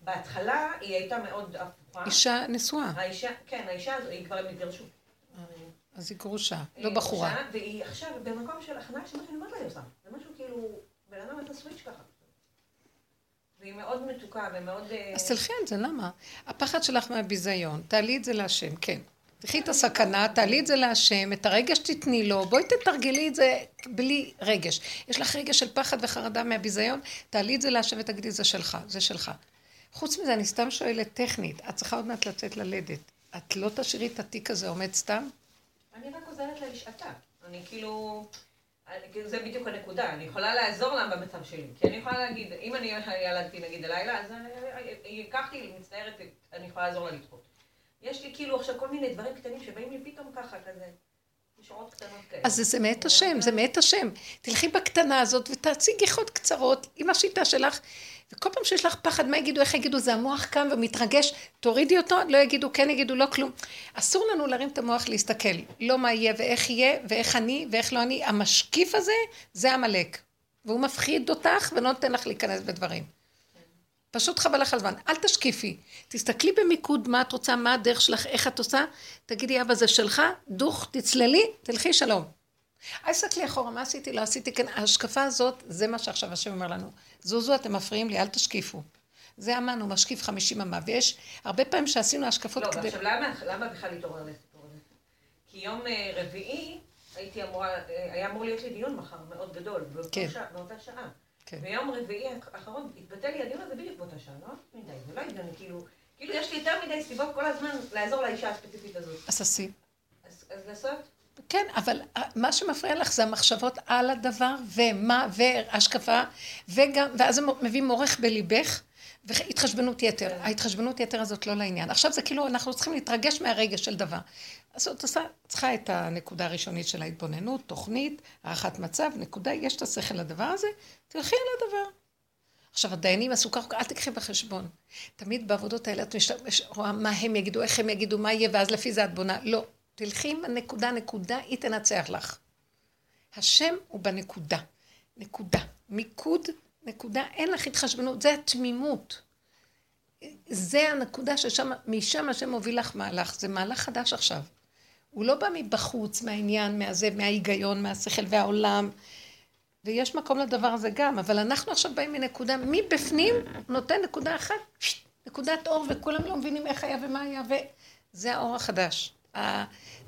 D: בהתחלה היא הייתה מאוד הפוכה.
A: אישה נשואה,
D: האישה, כן, האישה הזו, היא כבר הם התגרשו.
A: אז היא גרושה, לא
D: היא
A: בחורה.
D: והיא עכשיו במקום של הכנעה, שמה שאני אומרת לה היא עושה. זה משהו כאילו, בן אדם עשה סוויץ' ככה. והיא מאוד מתוקה ומאוד... אה,
A: אז תלכי על זה, למה? הפחד שלך מהביזיון, תעלי את זה להשם, כן. תקחי את הסכנה, תעלי את זה להשם, את הרגש תתני לו, בואי תתרגלי את זה בלי רגש. יש לך רגש של פחד וחרדה מהביזיון, תעלי את זה להשם ותגידי, זה שלך, זה שלך. חוץ מזה, אני סתם שואלת טכנית, את צריכה עוד מעט לצאת ללדת. את לא תשאירי את התיק הזה עומד סתם?
D: אני רק עוזרת לה כאילו... אני- כאילו, זה בדיוק הנקודה, אני יכולה לעזור לה במצב שלי. כי אני יכולה להגיד, אם אני ילדתי נגיד הלילה, אז לקחתי מצטערת, אני יכולה לעזור לה לדחות. יש לי כאילו עכשיו כל מיני דברים קטנים שבאים לי פתאום ככה, כזה.
A: אז זה, מאת השם, זה מאת השם. תלכי בקטנה הזאת ותעשי גיחות קצרות עם השיטה שלך, וכל פעם שיש לך פחד, מה יגידו, איך יגידו, זה המוח קם ומתרגש, תורידי אותו, לא יגידו, כן יגידו, לא כלום. אסור לנו להרים את המוח להסתכל, לא מה יהיה ואיך יהיה, ואיך אני ואיך לא אני. המשקיף הזה, זה עמלק. והוא מפחיד אותך ולא נותן לך להיכנס בדברים. פשוט חבל לך על הזמן, אל תשקיפי. תסתכלי במיקוד מה את רוצה, מה הדרך שלך, איך את עושה, תגידי, אבא, זה שלך, דוך, תצללי, תלכי שלום. אל תסתכלי אחורה, מה עשיתי, לא עשיתי, כן, ההשקפה הזאת, זה מה שעכשיו השם אומר לנו. זוזו, אתם מפריעים לי, אל תשקיפו. זה אמן, הוא משקיף חמישים אמה, ויש הרבה פעמים שעשינו השקפות
D: לא,
A: כדי...
D: ועכשיו למה, למה בכלל להתעורר לסיפור הזה? כי יום אה, רביעי הייתי אמורה, אה, היה אמור להיות לי דיון מחר מאוד גדול, באותה
A: כן.
D: באותה שעה.
A: כן.
D: ביום רביעי האחרון התבטל לי הדיון הזה בדיוק באותה שעה, לא מדי, זה לא הגיוני, כאילו, כאילו יש לי יותר מדי סיבות כל הזמן לעזור לאישה הספציפית הזאת.
A: אז עשי.
D: אז, אז לעשות?
A: כן, אבל מה שמפריע לך זה המחשבות על הדבר, ומה, והשקפה, וגם, ואז זה מביא מורך בליבך, והתחשבנות יתר. ההתחשבנות יתר הזאת לא לעניין. עכשיו זה כאילו, אנחנו צריכים להתרגש מהרגש של דבר. אז את עושה, צריכה את הנקודה הראשונית של ההתבוננות, תוכנית, הערכת מצב, נקודה, יש את השכל לדבר הזה, תלכי על הדבר. עכשיו, הדיינים עשו ככה, אל תקחי בחשבון. תמיד בעבודות האלה את רואה מה הם יגידו, איך הם יגידו, מה יהיה, ואז לפי זה את בונה. לא. תלכי עם הנקודה, נקודה, היא תנצח לך. השם הוא בנקודה. נקודה. מיקוד, נקודה, אין לך התחשבנות, זה התמימות. זה הנקודה ששם, משם השם מוביל לך מהלך, זה מהלך חדש עכשיו. הוא לא בא מבחוץ, מהעניין, מהזה, מההיגיון, מהשכל והעולם. ויש מקום לדבר הזה גם, אבל אנחנו עכשיו באים מנקודה, מבפנים נותן נקודה אחת, נקודת אור, וכולם לא מבינים איך היה ומה היה, וזה האור החדש.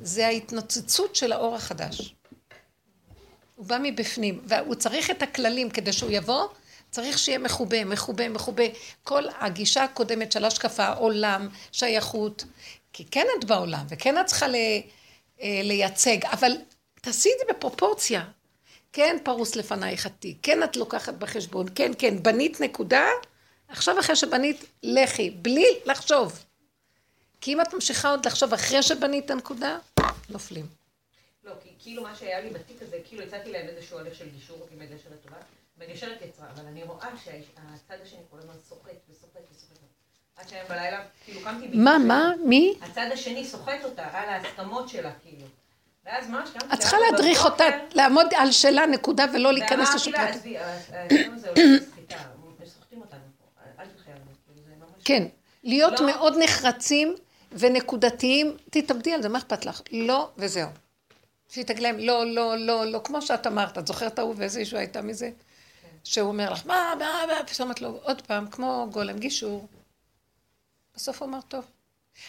A: זה ההתנוצצות של האור החדש. הוא בא מבפנים, והוא צריך את הכללים כדי שהוא יבוא, צריך שיהיה מחובה, מחובה, מחובה. כל הגישה הקודמת של השקפה, עולם, שייכות, כי כן את בעולם, וכן את צריכה ל, אה, לייצג, אבל תעשי את זה בפרופורציה. כן פרוס לפנייך עתיק, כן את לוקחת בחשבון, כן, כן, בנית נקודה, עכשיו אחרי שבנית, לכי, בלי לחשוב. כי אם את ממשיכה עוד לחשוב אחרי שבנית הנקודה, נופלים.
D: לא, כי כאילו מה שהיה לי בתיק הזה, כאילו הצעתי להם איזשהו הליך של גישור עם מגשרת לטובה, מגשרת יצרה, אבל אני רואה שהצד השני כל הזמן סוחט וסוחט וסוחט. עד שהיום בלילה, כאילו קמתי...
A: מה, מה, מי?
D: הצד השני סוחט אותה על ההסכמות שלה, כאילו. ואז ממש קמתי...
A: את צריכה להדריך אותה, לעמוד על שלה נקודה ולא להיכנס
D: לשופט. ואמרתי לה, עזבי, ההסכם הזה הולך לסחיטה, סוחטים אותנו פה, אל תלכי כאילו.
A: כן, להיות לא. מאוד נחרצים ונקודתיים, תתאבדי על זה, מה אכפת לך? לא, וזהו. שהיא תגיד להם, לא, לא, לא, לא, כמו שאת אמרת, את זוכרת ההוא ואיזה אישו הייתה מזה? שהוא אומר לך, מה, מה, מה, פתאום את לא, עוד פעם, כמו גולם, גישור. בסוף הוא אמר, טוב.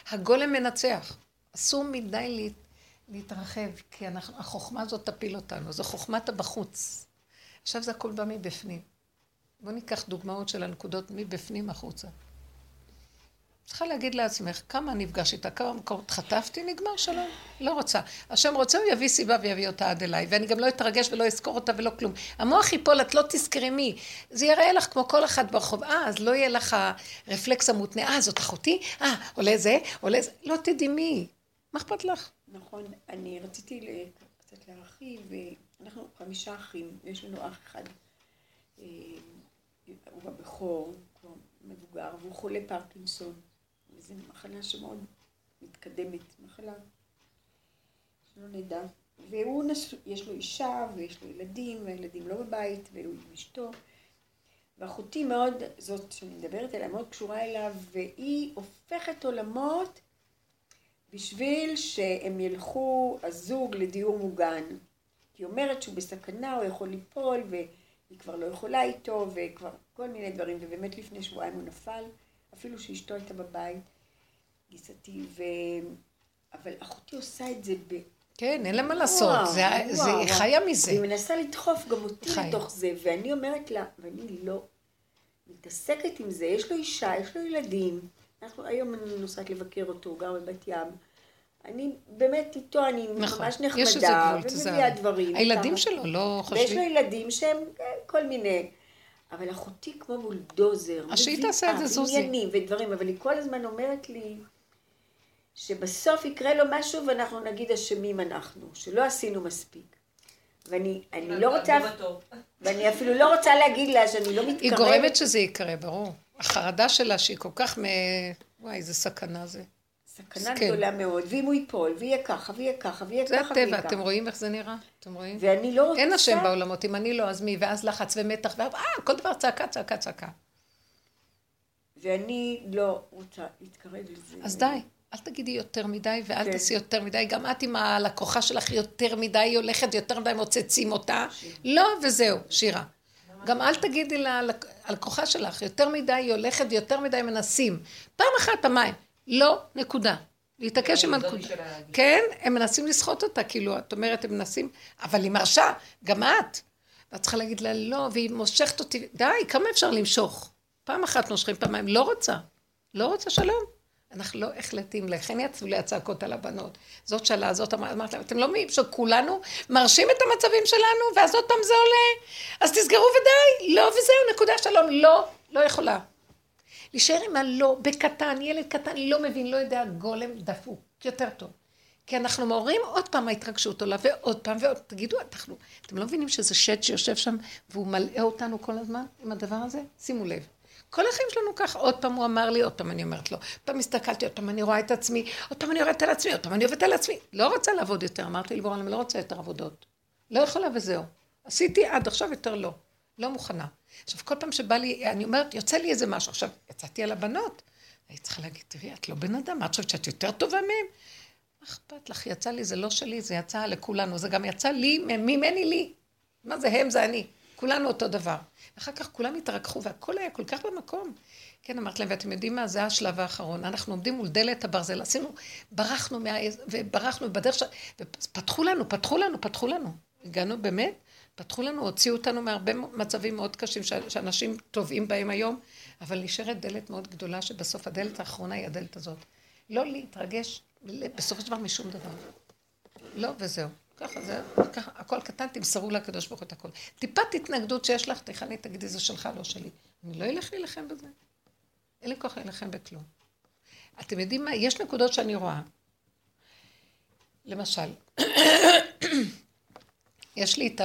A: הגולם מנצח. אסור מדי להת, להתרחב, כי אנחנו, החוכמה הזאת תפיל אותנו, זו חוכמת הבחוץ. עכשיו זה הכל בא מבפנים. בואו ניקח דוגמאות של הנקודות מבפנים החוצה. צריכה להגיד לעצמך, כמה נפגש איתה, כמה מקומות חטפתי, נגמר שלום, לא רוצה. השם רוצה, הוא יביא סיבה ויביא אותה עד אליי, ואני גם לא אתרגש ולא אזכור אותה ולא כלום. המוח ייפול, את לא תזכרי מי. זה יראה לך כמו כל אחד ברחוב, אה, אז לא יהיה לך הרפלקס המותנה, אה, זאת אחותי, אה, עולה זה, עולה זה, לא תדעי מי. מה אכפת לך?
C: נכון, אני רציתי קצת להרחיב, אנחנו חמישה אחים, יש לנו אח אחד, אה, הוא הבכור, כבר מבוגר, והוא חולה פרקינסון. זו מחלה שמאוד מתקדמת, מחלה שלא נדע. והוא, נס... יש לו אישה ויש לו ילדים, והילדים לא בבית, והוא עם אשתו. ואחותי מאוד, זאת שאני מדברת עליה, מאוד קשורה אליו, והיא הופכת עולמות בשביל שהם ילכו, הזוג, לדיור מוגן. היא אומרת שהוא בסכנה, הוא יכול ליפול, והיא כבר לא יכולה איתו, וכבר כל מיני דברים, ובאמת לפני שבועיים הוא נפל, אפילו שאשתו הייתה בבית. גיסתי, ו... אבל אחותי עושה את זה ב...
A: כן, אין לה מה לעשות, וואו. חיה מזה.
C: והיא מנסה לדחוף גם אותי חיה. לתוך זה, ואני אומרת לה, ואני לא מתעסקת עם זה, יש לו אישה, יש לו ילדים, אנחנו, היום אני נוסעת לבקר אותו, הוא גר בבת ים. אני באמת איתו, אני נכון, ממש נחמדה, ומביאה דברים.
A: הילדים כמה. שלו לא חושבים.
C: ויש לו ילדים שהם אה, כל מיני. אבל אחותי כמו בולדוזר.
A: אז שהיא תעשה את זה, זוזי.
C: עניינים ודברים, אבל היא כל הזמן אומרת לי, שבסוף יקרה לו משהו ואנחנו נגיד אשמים אנחנו, שלא עשינו מספיק. ואני אני לא רוצה, ואני אפילו לא רוצה להגיד לה שאני לא מתקרבת.
A: היא גורמת שזה יקרה, ברור. החרדה שלה שהיא כל כך מ... וואי, איזה סכנה זה.
C: סכנה כן. גדולה מאוד, ואם הוא ייפול, ויהיה ככה, ויהיה ככה, ויהיה ככה,
A: ויהיה ככה. זה הטבע, אתם רואים איך זה נראה? אתם רואים?
C: ואני לא רוצה...
A: אין השם בעולמות, אם אני לא, אז מי? ואז לחץ ומתח, ואה, כל דבר צעקה, צעקה, צעקה.
C: ואני לא רוצה להתקרב לזה.
A: אז די. אל תגידי יותר מדי ואל כן. תעשי יותר מדי, גם את עם הלקוחה שלך יותר מדי, היא הולכת יותר מדי, מוצצים אותה. שיר. לא, וזהו, שירה. גם אל תגידי ללקוחה שלך, יותר מדי היא הולכת ויותר מדי מנסים. פעם אחת המים, לא, נקודה. להתעקש עם הנקודה. כן, הם מנסים לסחוט אותה, כאילו, את אומרת, הם מנסים, אבל היא מרשה, גם את. ואת צריכה להגיד לה, לא, והיא מושכת אותי, די, כמה אפשר למשוך? פעם אחת נושכים, פעמיים, לא רוצה. לא רוצה שלום. אנחנו לא החלטים לכן יצאו לי הצעקות על הבנות. זאת שאלה, זאת אמרת להם, אתם לא מבינים שכולנו מרשים את המצבים שלנו, ואז עוד פעם זה עולה, אז תסגרו ודי, לא וזהו, נקודה שלום, לא, לא יכולה. להישאר עם הלא, בקטן, ילד קטן, לא מבין, לא יודע, גולם דפוק, יותר טוב. כי אנחנו מעוררים עוד פעם ההתרגשות עולה, ועוד פעם ועוד, תגידו, אנחנו, אתם לא מבינים שזה שד שיושב שם והוא מלאה אותנו כל הזמן עם הדבר הזה? שימו לב. כל החיים שלנו ככה, עוד פעם הוא אמר לי, עוד פעם אני אומרת לו, עוד פעם הסתכלתי, עוד פעם אני רואה את עצמי, עוד פעם אני יורדת על עצמי, עוד פעם אני עובדת על עצמי. לא רוצה לעבוד יותר, אמרתי לבורא, אני לא רוצה יותר עבודות. לא יכולה וזהו. עשיתי עד עכשיו יותר לא. לא מוכנה. עכשיו, כל פעם שבא לי, אני אומרת, יוצא לי איזה משהו. עכשיו, יצאתי על הבנות. הייתי צריכה להגיד, תראי, את לא בן אדם, את חושבת שאת יותר טובה מהם? מה אכפת לך? יצא לי, זה לא שלי, זה יצא לכולנו. זה גם יצא לי, ממני לי. מה זה הם, זה אני. כולנו אותו דבר. אחר כך כולם התרככו, והכל היה כל כך במקום. כן, אמרתי להם, ואתם יודעים מה? זה השלב האחרון. אנחנו עומדים מול דלת הברזל, עשינו, ברחנו מה... וברחנו בדרך ש... ופתחו לנו, פתחו לנו, פתחו לנו. הגענו באמת, פתחו לנו, הוציאו אותנו מהרבה מצבים מאוד קשים שאנשים טובעים בהם היום, אבל נשארת דלת מאוד גדולה, שבסוף הדלת האחרונה היא הדלת הזאת. לא להתרגש בסופו של דבר משום דבר. לא, וזהו. ככה זה, ככה, הכל קטן, תמסרו לקדוש ברוך הוא את הכל. טיפת התנגדות שיש לך, תכני, תגידי, זה שלך, לא שלי. אני לא אלך להילחם בזה. אין לי כוח להילחם בכלום. אתם יודעים מה? יש נקודות שאני רואה. למשל, <coughs> יש לי את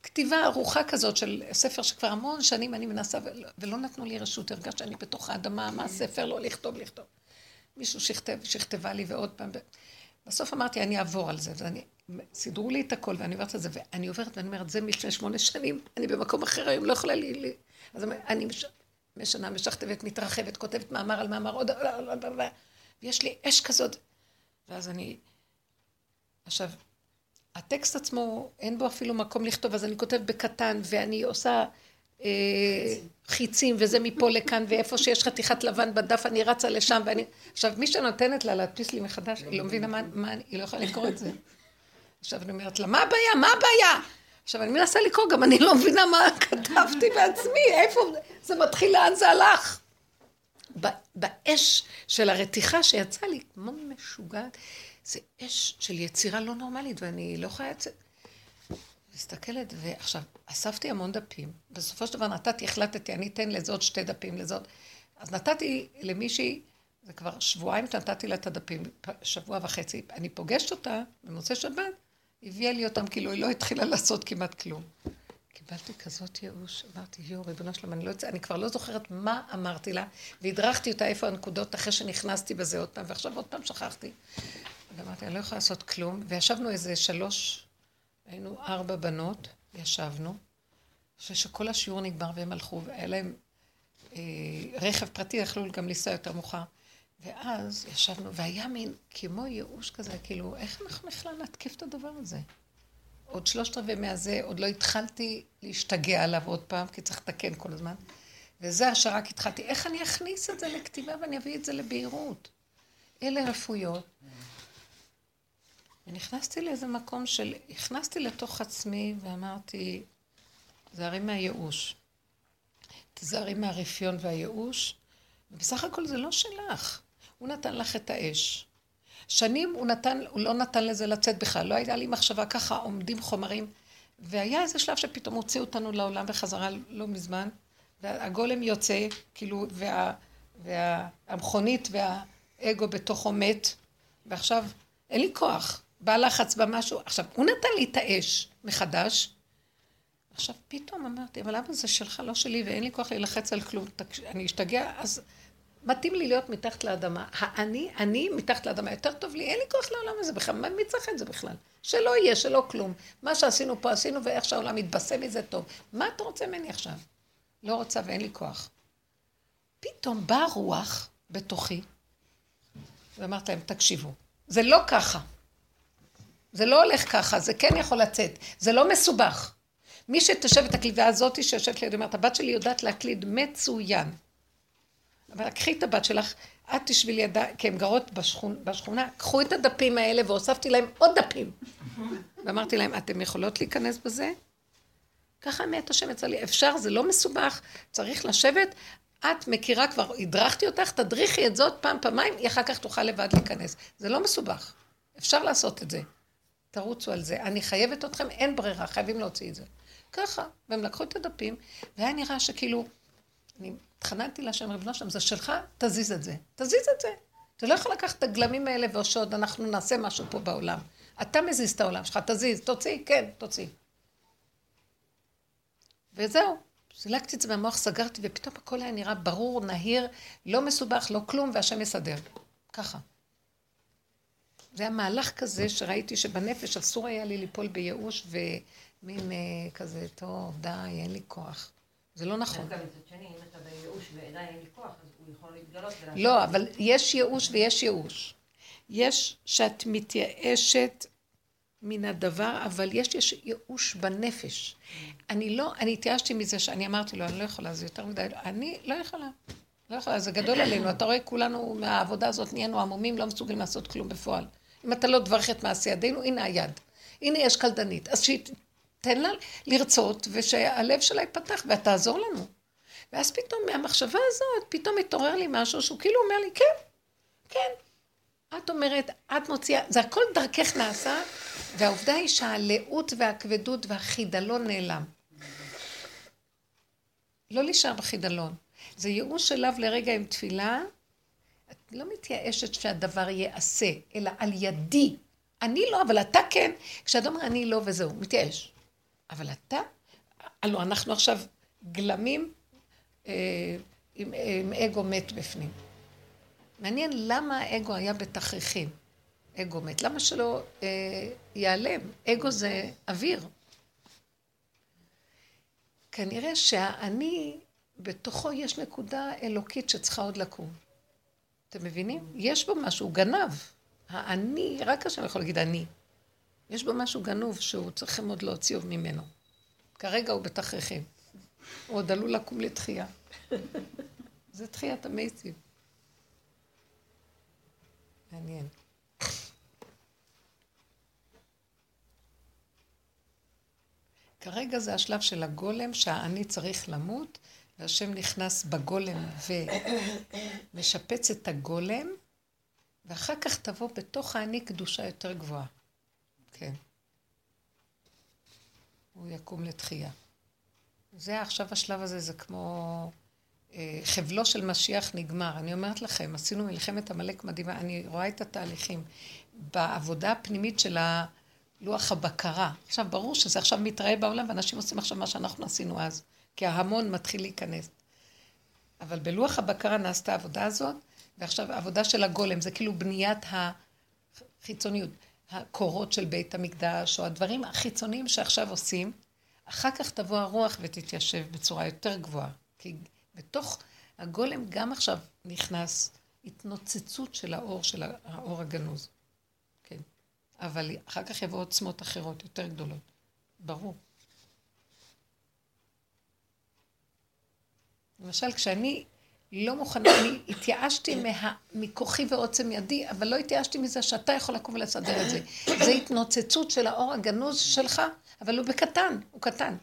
A: הכתיבה אה, ארוכה כזאת של ספר שכבר המון שנים אני מנסה, ולא נתנו לי רשות, הרגשתי שאני בתוך האדמה, מה הספר, לא לכתוב, לכתוב. מישהו שכתב, שכתבה לי ועוד פעם. בסוף אמרתי, אני אעבור על זה, ואני, סידרו לי את הכל, ואני עוברת את זה, ואני עוברת, ואני אומרת, זה מלפני שמונה שנים, אני במקום אחר היום, לא יכולה לי... לי. אז אני מש, משנה, משכתבת, מתרחבת, כותבת מאמר על מאמר, עוד... ויש לי אש כזאת. ואז אני... עכשיו, הטקסט עצמו, אין בו אפילו מקום לכתוב, אז אני כותבת בקטן, ואני עושה חיצים, וזה מפה לכאן, ואיפה שיש חתיכת לבן בדף, אני רצה לשם, ואני... עכשיו, מי שנותנת לה להדפיס לי מחדש, היא לא מבינה מה, מה היא לא יכולה לקרוא את זה. עכשיו אני אומרת לה, מה הבעיה? מה הבעיה? עכשיו, אני מנסה לקרוא, גם אני לא מבינה מה כתבתי בעצמי, איפה זה מתחיל, לאן זה הלך? באש של הרתיחה שיצא לי, כמו משוגעת, זה אש של יצירה לא נורמלית, ואני לא יכולה לצאת. מסתכלת, ועכשיו, אספתי המון דפים. בסופו של דבר נתתי, החלטתי, אני אתן לזה עוד שתי דפים, לזאת. אז נתתי למישהי, זה כבר שבועיים שנתתי לה את הדפים, שבוע וחצי. אני פוגשת אותה במוצאי שבת, הביאה לי אותם, כאילו היא לא התחילה לעשות כמעט כלום. קיבלתי כזאת ייאוש, אמרתי, יואו, ריבונו שלום, אני, לא אני כבר לא זוכרת מה אמרתי לה, והדרכתי אותה איפה הנקודות אחרי שנכנסתי בזה עוד פעם, ועכשיו עוד פעם שכחתי. ואמרתי, אני לא יכולה לעשות כלום, וישבנו איזה שלוש, היינו ארבע בנות, ישבנו, אחרי שכל השיעור נגמר והם הלכו, והיה להם אה, רכב פרטי, יכלו גם לנסוע יותר מאוחר. ואז ישבנו, והיה מין כמו ייאוש כזה, כאילו, איך אנחנו בכלל נתקיף את הדבר הזה? עוד שלושת רבעי מהזה, עוד לא התחלתי להשתגע עליו עוד פעם, כי צריך לתקן כל הזמן. וזה שרק התחלתי, איך אני אכניס את זה לכתיבה ואני אביא את זה לבהירות? אלה רפויות. ונכנסתי לאיזה מקום של, נכנסתי לתוך עצמי ואמרתי, תזהרי מהייאוש. תזהרי מהרפיון והייאוש. ובסך הכל זה לא שלך. הוא נתן לך את האש. שנים הוא נתן, הוא לא נתן לזה לצאת בכלל. לא הייתה לי מחשבה ככה, עומדים חומרים. והיה איזה שלב שפתאום הוציאו אותנו לעולם בחזרה לא מזמן, והגולם יוצא, כאילו, וה, והמכונית והאגו בתוכו מת, ועכשיו אין לי כוח. בא לחץ במשהו. עכשיו, הוא נתן לי את האש מחדש. עכשיו, פתאום אמרתי, אבל למה זה שלך, לא שלי, ואין לי כוח להילחץ על כלום. אני אשתגע, אז מתאים לי להיות מתחת לאדמה. האני, אני מתחת לאדמה. יותר טוב לי, אין לי כוח לעולם הזה בכלל. מי צריך את זה בכלל? שלא יהיה, שלא כלום. מה שעשינו פה עשינו, ואיך שהעולם מתבשם מזה טוב. מה אתה רוצה ממני עכשיו? לא רוצה ואין לי כוח. פתאום באה רוח בתוכי, ואמרת להם, תקשיבו, זה לא ככה. זה לא הולך ככה, זה כן יכול לצאת. זה לא מסובך. מי שתשב את הקלידה הזאת שיושבת לידי, אומרת, הבת שלי יודעת להקליד מצוין. אבל קחי את הבת שלך, את תשבי לידה, כי הן גרות בשכונה, בשכונה, קחו את הדפים האלה והוספתי להם עוד דפים. ואמרתי להם, אתן יכולות להיכנס בזה? ככה מאת השם יצא לי, אפשר, זה לא מסובך, צריך לשבת, את מכירה כבר, הדרכתי אותך, תדריכי את זאת פעם, פעמיים, היא אחר כך תוכל לבד להיכנס. זה לא מסובך, אפשר לעשות את זה. תרוצו על זה. אני חייבת אתכם, אין ברירה, חייבים להוציא את זה. ככה, והם לקחו את הדפים, והיה נראה שכאילו, אני התחננתי להשם, ריבונו שלם, זה שלך, תזיז את זה. תזיז את זה. אתה לא יכול לקחת את הגלמים האלה ועוד אנחנו נעשה משהו פה בעולם. אתה מזיז את העולם שלך, תזיז, תוציא, כן, תוציא. וזהו, סילקתי את זה מהמוח, סגרתי, ופתאום הכל היה נראה ברור, נהיר, לא מסובך, לא כלום, והשם יסדר. ככה. זה היה מהלך כזה שראיתי שבנפש אסור היה לי ליפול בייאוש ומין אה, כזה, טוב, די, אין לי כוח. זה לא נכון.
D: דווקא מצד שני, אם אתה בייאוש ועדיין אין לי כוח, אז הוא יכול להתגלות.
A: לא, אבל יש ייאוש ויש ייאוש. יש שאת מתייאשת מן הדבר, אבל יש, יש ייאוש בנפש. אני לא, אני התייאשתי מזה שאני אמרתי לו, אני לא יכולה, זה יותר מדי, אני לא יכולה. לא יכולה, זה גדול עלינו. אתה רואה, כולנו מהעבודה הזאת נהיינו עמומים, לא מסוגלים לעשות כלום בפועל. אם אתה לא תברך את מעשי ידינו, הנה היד. הנה יש קלדנית. אז שתן לה לרצות, ושהלב שלה ייפתח, ותעזור לנו. ואז פתאום מהמחשבה הזאת, פתאום התעורר לי משהו שהוא כאילו אומר לי, כן, כן. את אומרת, את מוציאה, זה הכל דרכך נעשה, והעובדה היא שהלאות והכבדות והחידלון נעלם. לא להישאר בחידלון. זה ייאוש אליו לרגע עם תפילה, את לא מתייאשת שהדבר ייעשה, אלא על ידי. אני לא, אבל אתה כן. כשאתה אומר אני לא וזהו, מתייאש. אבל אתה, הלוא אנחנו עכשיו גלמים אה, עם, עם אגו מת בפנים. מעניין למה האגו היה בתכריכים. אגו מת. למה שלא אה, ייעלם? אגו זה אוויר. כנראה שהאני, בתוכו יש נקודה אלוקית שצריכה עוד לקום. אתם מבינים? יש בו משהו, גנב. האני, רק השם יכול להגיד אני. יש בו משהו גנוב שהוא צריכים עוד להוציא ממנו. כרגע הוא בתכריכים. הוא עוד עלול לקום לתחייה. <laughs> זה תחיית המייסים. מעניין. כרגע זה השלב של הגולם שהאני צריך למות, והשם נכנס בגולם ומשפץ את הגולם, ואחר כך תבוא בתוך האני קדושה יותר גבוהה. כן. הוא יקום לתחייה. זה עכשיו השלב הזה, זה כמו אה, חבלו של משיח נגמר. אני אומרת לכם, עשינו מלחמת עמלק מדהימה, אני רואה את התהליכים. בעבודה הפנימית של לוח הבקרה. עכשיו, ברור שזה עכשיו מתראה בעולם, ואנשים עושים עכשיו מה שאנחנו עשינו אז, כי ההמון מתחיל להיכנס. אבל בלוח הבקרה נעשתה העבודה הזאת, ועכשיו העבודה של הגולם, זה כאילו בניית החיצוניות, הקורות של בית המקדש, או הדברים החיצוניים שעכשיו עושים, אחר כך תבוא הרוח ותתיישב בצורה יותר גבוהה. כי בתוך הגולם גם עכשיו נכנס התנוצצות של האור, של האור הגנוז. כן. אבל אחר כך יבואו עוצמות אחרות, יותר גדולות. ברור. למשל, כשאני לא מוכנה, אני התייאשתי מה, מכוחי ועוצם ידי, אבל לא התייאשתי מזה שאתה יכול לקום ולסדר את זה. זה התנוצצות של האור הגנוז שלך, אבל הוא בקטן, הוא קטן.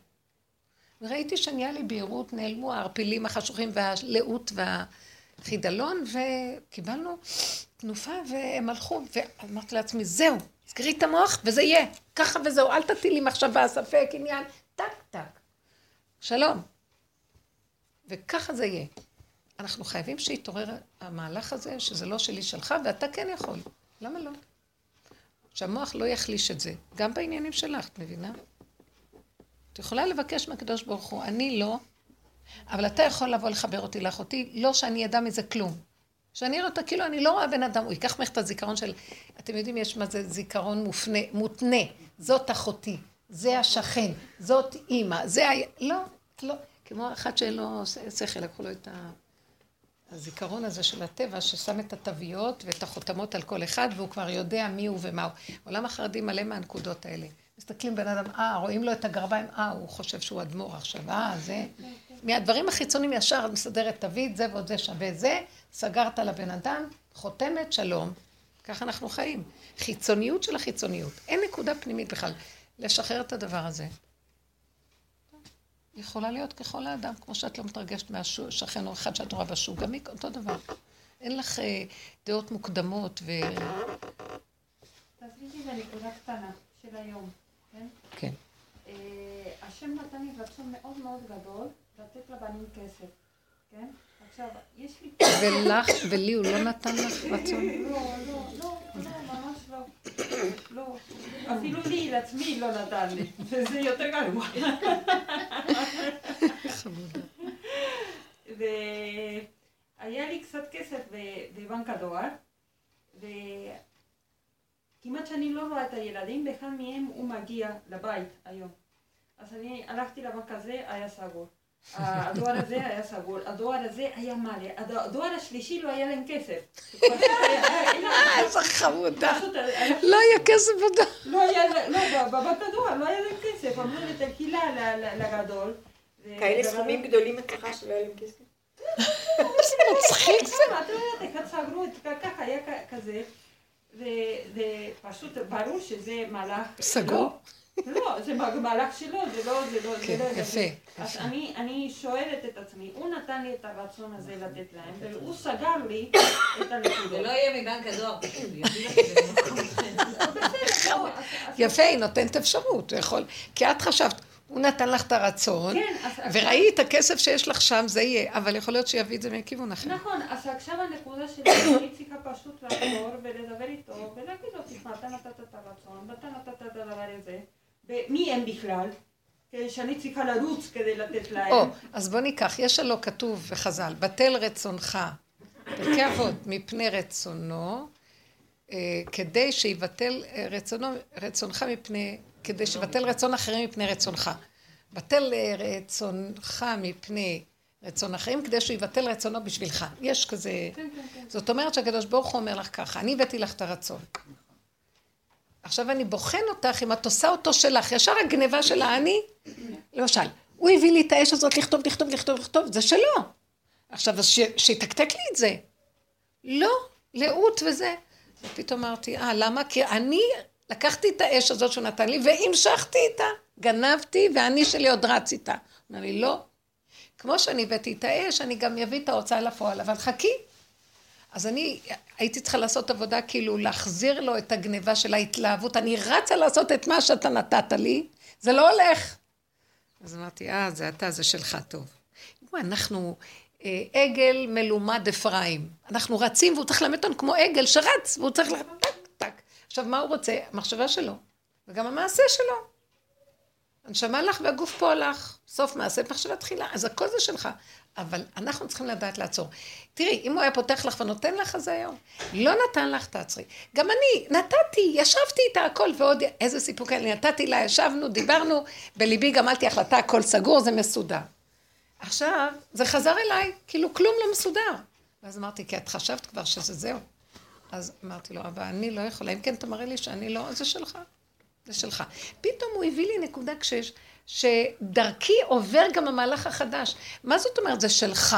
A: וראיתי שנהיה לי בהירות, נעלמו הערפילים החשוכים והלאות והחידלון, וקיבלנו תנופה והם הלכו, ואמרתי לעצמי, זהו, סגרי את המוח וזה יהיה, ככה וזהו, אל תטילי מחשבה, ספק, עניין, טק טק. שלום. וככה זה יהיה. אנחנו חייבים שיתעורר המהלך הזה, שזה לא שלי שלך, ואתה כן יכול. למה לא? שהמוח לא יחליש את זה, גם בעניינים שלך, את מבינה? את יכולה לבקש מהקדוש ברוך הוא, אני לא, אבל אתה יכול לבוא לחבר אותי לאחותי, לא שאני אדע מזה כלום. שאני אראה אותה כאילו אני לא רואה בן אדם, הוא ייקח ממך את הזיכרון של, אתם יודעים, יש מה זה זיכרון מופנה, מותנה, זאת אחותי, זה השכן, זאת אימא, זה ה... לא, לא, כמו אחד שאין לו שכל, לקחו לו את הזיכרון הזה של הטבע, ששם את התוויות ואת החותמות על כל אחד, והוא כבר יודע מי הוא ומה הוא. עולם החרדי מלא מהנקודות האלה. מסתכלים בן אדם, אה, רואים לו את הגרביים, אה, הוא חושב שהוא אדמו"ר עכשיו, אה, זה. מהדברים החיצוניים ישר מסדרת תווית, זה ועוד זה שווה זה, סגרת לבן אדם, חותמת, שלום. ככה אנחנו חיים. חיצוניות של החיצוניות. אין נקודה פנימית בכלל. לשחרר את הדבר הזה. יכולה להיות ככל האדם, כמו שאת לא מתרגשת מהשכן או אחד שאת רואה בשוק, גם היא אותו דבר. אין לך אה, דעות מוקדמות ו...
E: תסבירי לי נקודה קטנה של היום. כן?
A: כן.
E: אה, השם נתן לי רצון מאוד מאוד גדול לתת לבנים כסף. כן? עכשיו, יש לי...
A: ולך ולי הוא לא נתן לך רצון?
E: לא, לא, לא, לא, ממש לא. לא. אפילו לי, לעצמי, לא נתן לי. וזה יותר גרוע. והיה לי קצת כסף בבנק הדואר, וכמעט שאני לא רואה את הילדים, באחד מהם הוא מגיע לבית היום. אז אני הלכתי לבנק הזה, היה סגור. הדואר הזה היה סגור, הדואר הזה היה מלא, הד- הדואר השלישי לא היה להם כסף.
A: אה, איזה חמודה. לא היה כסף בדור.
E: לא היה, לא, בבנק הדואר לא היה להם כסף, אמרו לי תלכי ל- ל- לגדול.
C: כאלה סכומים גדולים אצלך שלא היה להם כסף?
A: מצחיק זה.
E: את יודעת, אחד סגרו את ככה, היה כזה, ופשוט ברור שזה מהלך...
A: סגור?
E: לא, לא, זה מהלך שלו, זה לא, זה לא,
A: כן,
E: זה לא...
A: יפה,
E: אז. אני, אני שואלת את עצמי, הוא נתן לי את הרצון הזה לתת להם, והוא סגר לי את הנקודות.
D: זה לא יהיה מבנק הדואר, זה <laughs>
E: לא,
A: יפה, היא נותנת אפשרות, הוא יכול... כי את חשבת, הוא נתן לך את הרצון,
E: כן,
A: וראי את הכסף שיש לך שם, זה יהיה, אבל יכול להיות שיביא את זה מכיוון אחר.
E: נכון, אז עכשיו הנקודה שלי, אני צריכה פשוט לחזור ולדבר איתו ולהגיד לו, תשמע, אתה נתת את הרצון, ואתה נתת את הדבר הזה, ומי הם בכלל? כן, שאני צריכה לרוץ כדי לתת להם.
A: או, אז בוא ניקח, יש הלא כתוב בחז"ל, בטל רצונך, פרקי אבות, <coughs> מפני רצונו, אה, כדי שיבטל אה, רצונו, רצונך מפני, כדי שיבטל רצון אחרים מפני רצונך. בטל אה, רצונך מפני רצון אחרים, כדי שהוא יבטל רצונו בשבילך. יש כזה...
E: כן, כן, כן.
A: זאת אומרת שהקדוש ברוך הוא אומר לך ככה, אני הבאתי לך את הרצון. עכשיו אני בוחן אותך אם את עושה אותו שלך, ישר הגניבה של האני, למשל, הוא הביא לי את האש הזאת לכתוב, לכתוב, לכתוב, לכתוב, זה שלו. עכשיו, אז שיתקתק לי את זה. לא, לאות וזה. ופתאום אמרתי, אה, למה? כי אני לקחתי את האש הזאת שהוא נתן לי והמשכתי איתה. גנבתי, והאני שלי עוד רץ איתה. אמר לי, לא. כמו שאני הבאתי את האש, אני גם אביא את ההוצאה לפועל, אבל חכי. אז אני הייתי צריכה לעשות עבודה כאילו להחזיר לו את הגניבה של ההתלהבות. אני רצה לעשות את מה שאתה נתת לי, זה לא הולך. אז אמרתי, אה, זה אתה, זה שלך טוב. אנחנו אה, עגל מלומד אפרים. אנחנו רצים והוא צריך ללמד אותנו כמו עגל שרץ, והוא צריך ללמד טק, טק. עכשיו, מה הוא רוצה? המחשבה שלו, וגם המעשה שלו. הנשמה הלך והגוף פה הלך. סוף מעשה מחשבה תחילה, אז הכל זה שלך. אבל אנחנו צריכים לדעת לעצור. תראי, אם הוא היה פותח לך ונותן לך, אז היום. לא נתן לך, תעצרי. גם אני, נתתי, ישבתי איתה הכל, ועוד איזה סיפוק היה לי, נתתי לה, ישבנו, דיברנו, בליבי גמלתי החלטה, הכל סגור, זה מסודר. עכשיו, זה חזר אליי, כאילו כלום לא מסודר. ואז אמרתי, כי את חשבת כבר שזה זהו. אז אמרתי לו, אבל אני לא יכולה, אם כן תמראה לי שאני לא, זה שלך. זה שלך. פתאום הוא הביא לי נקודה כשיש, שדרכי עובר גם המהלך החדש. מה זאת אומרת? זה שלך.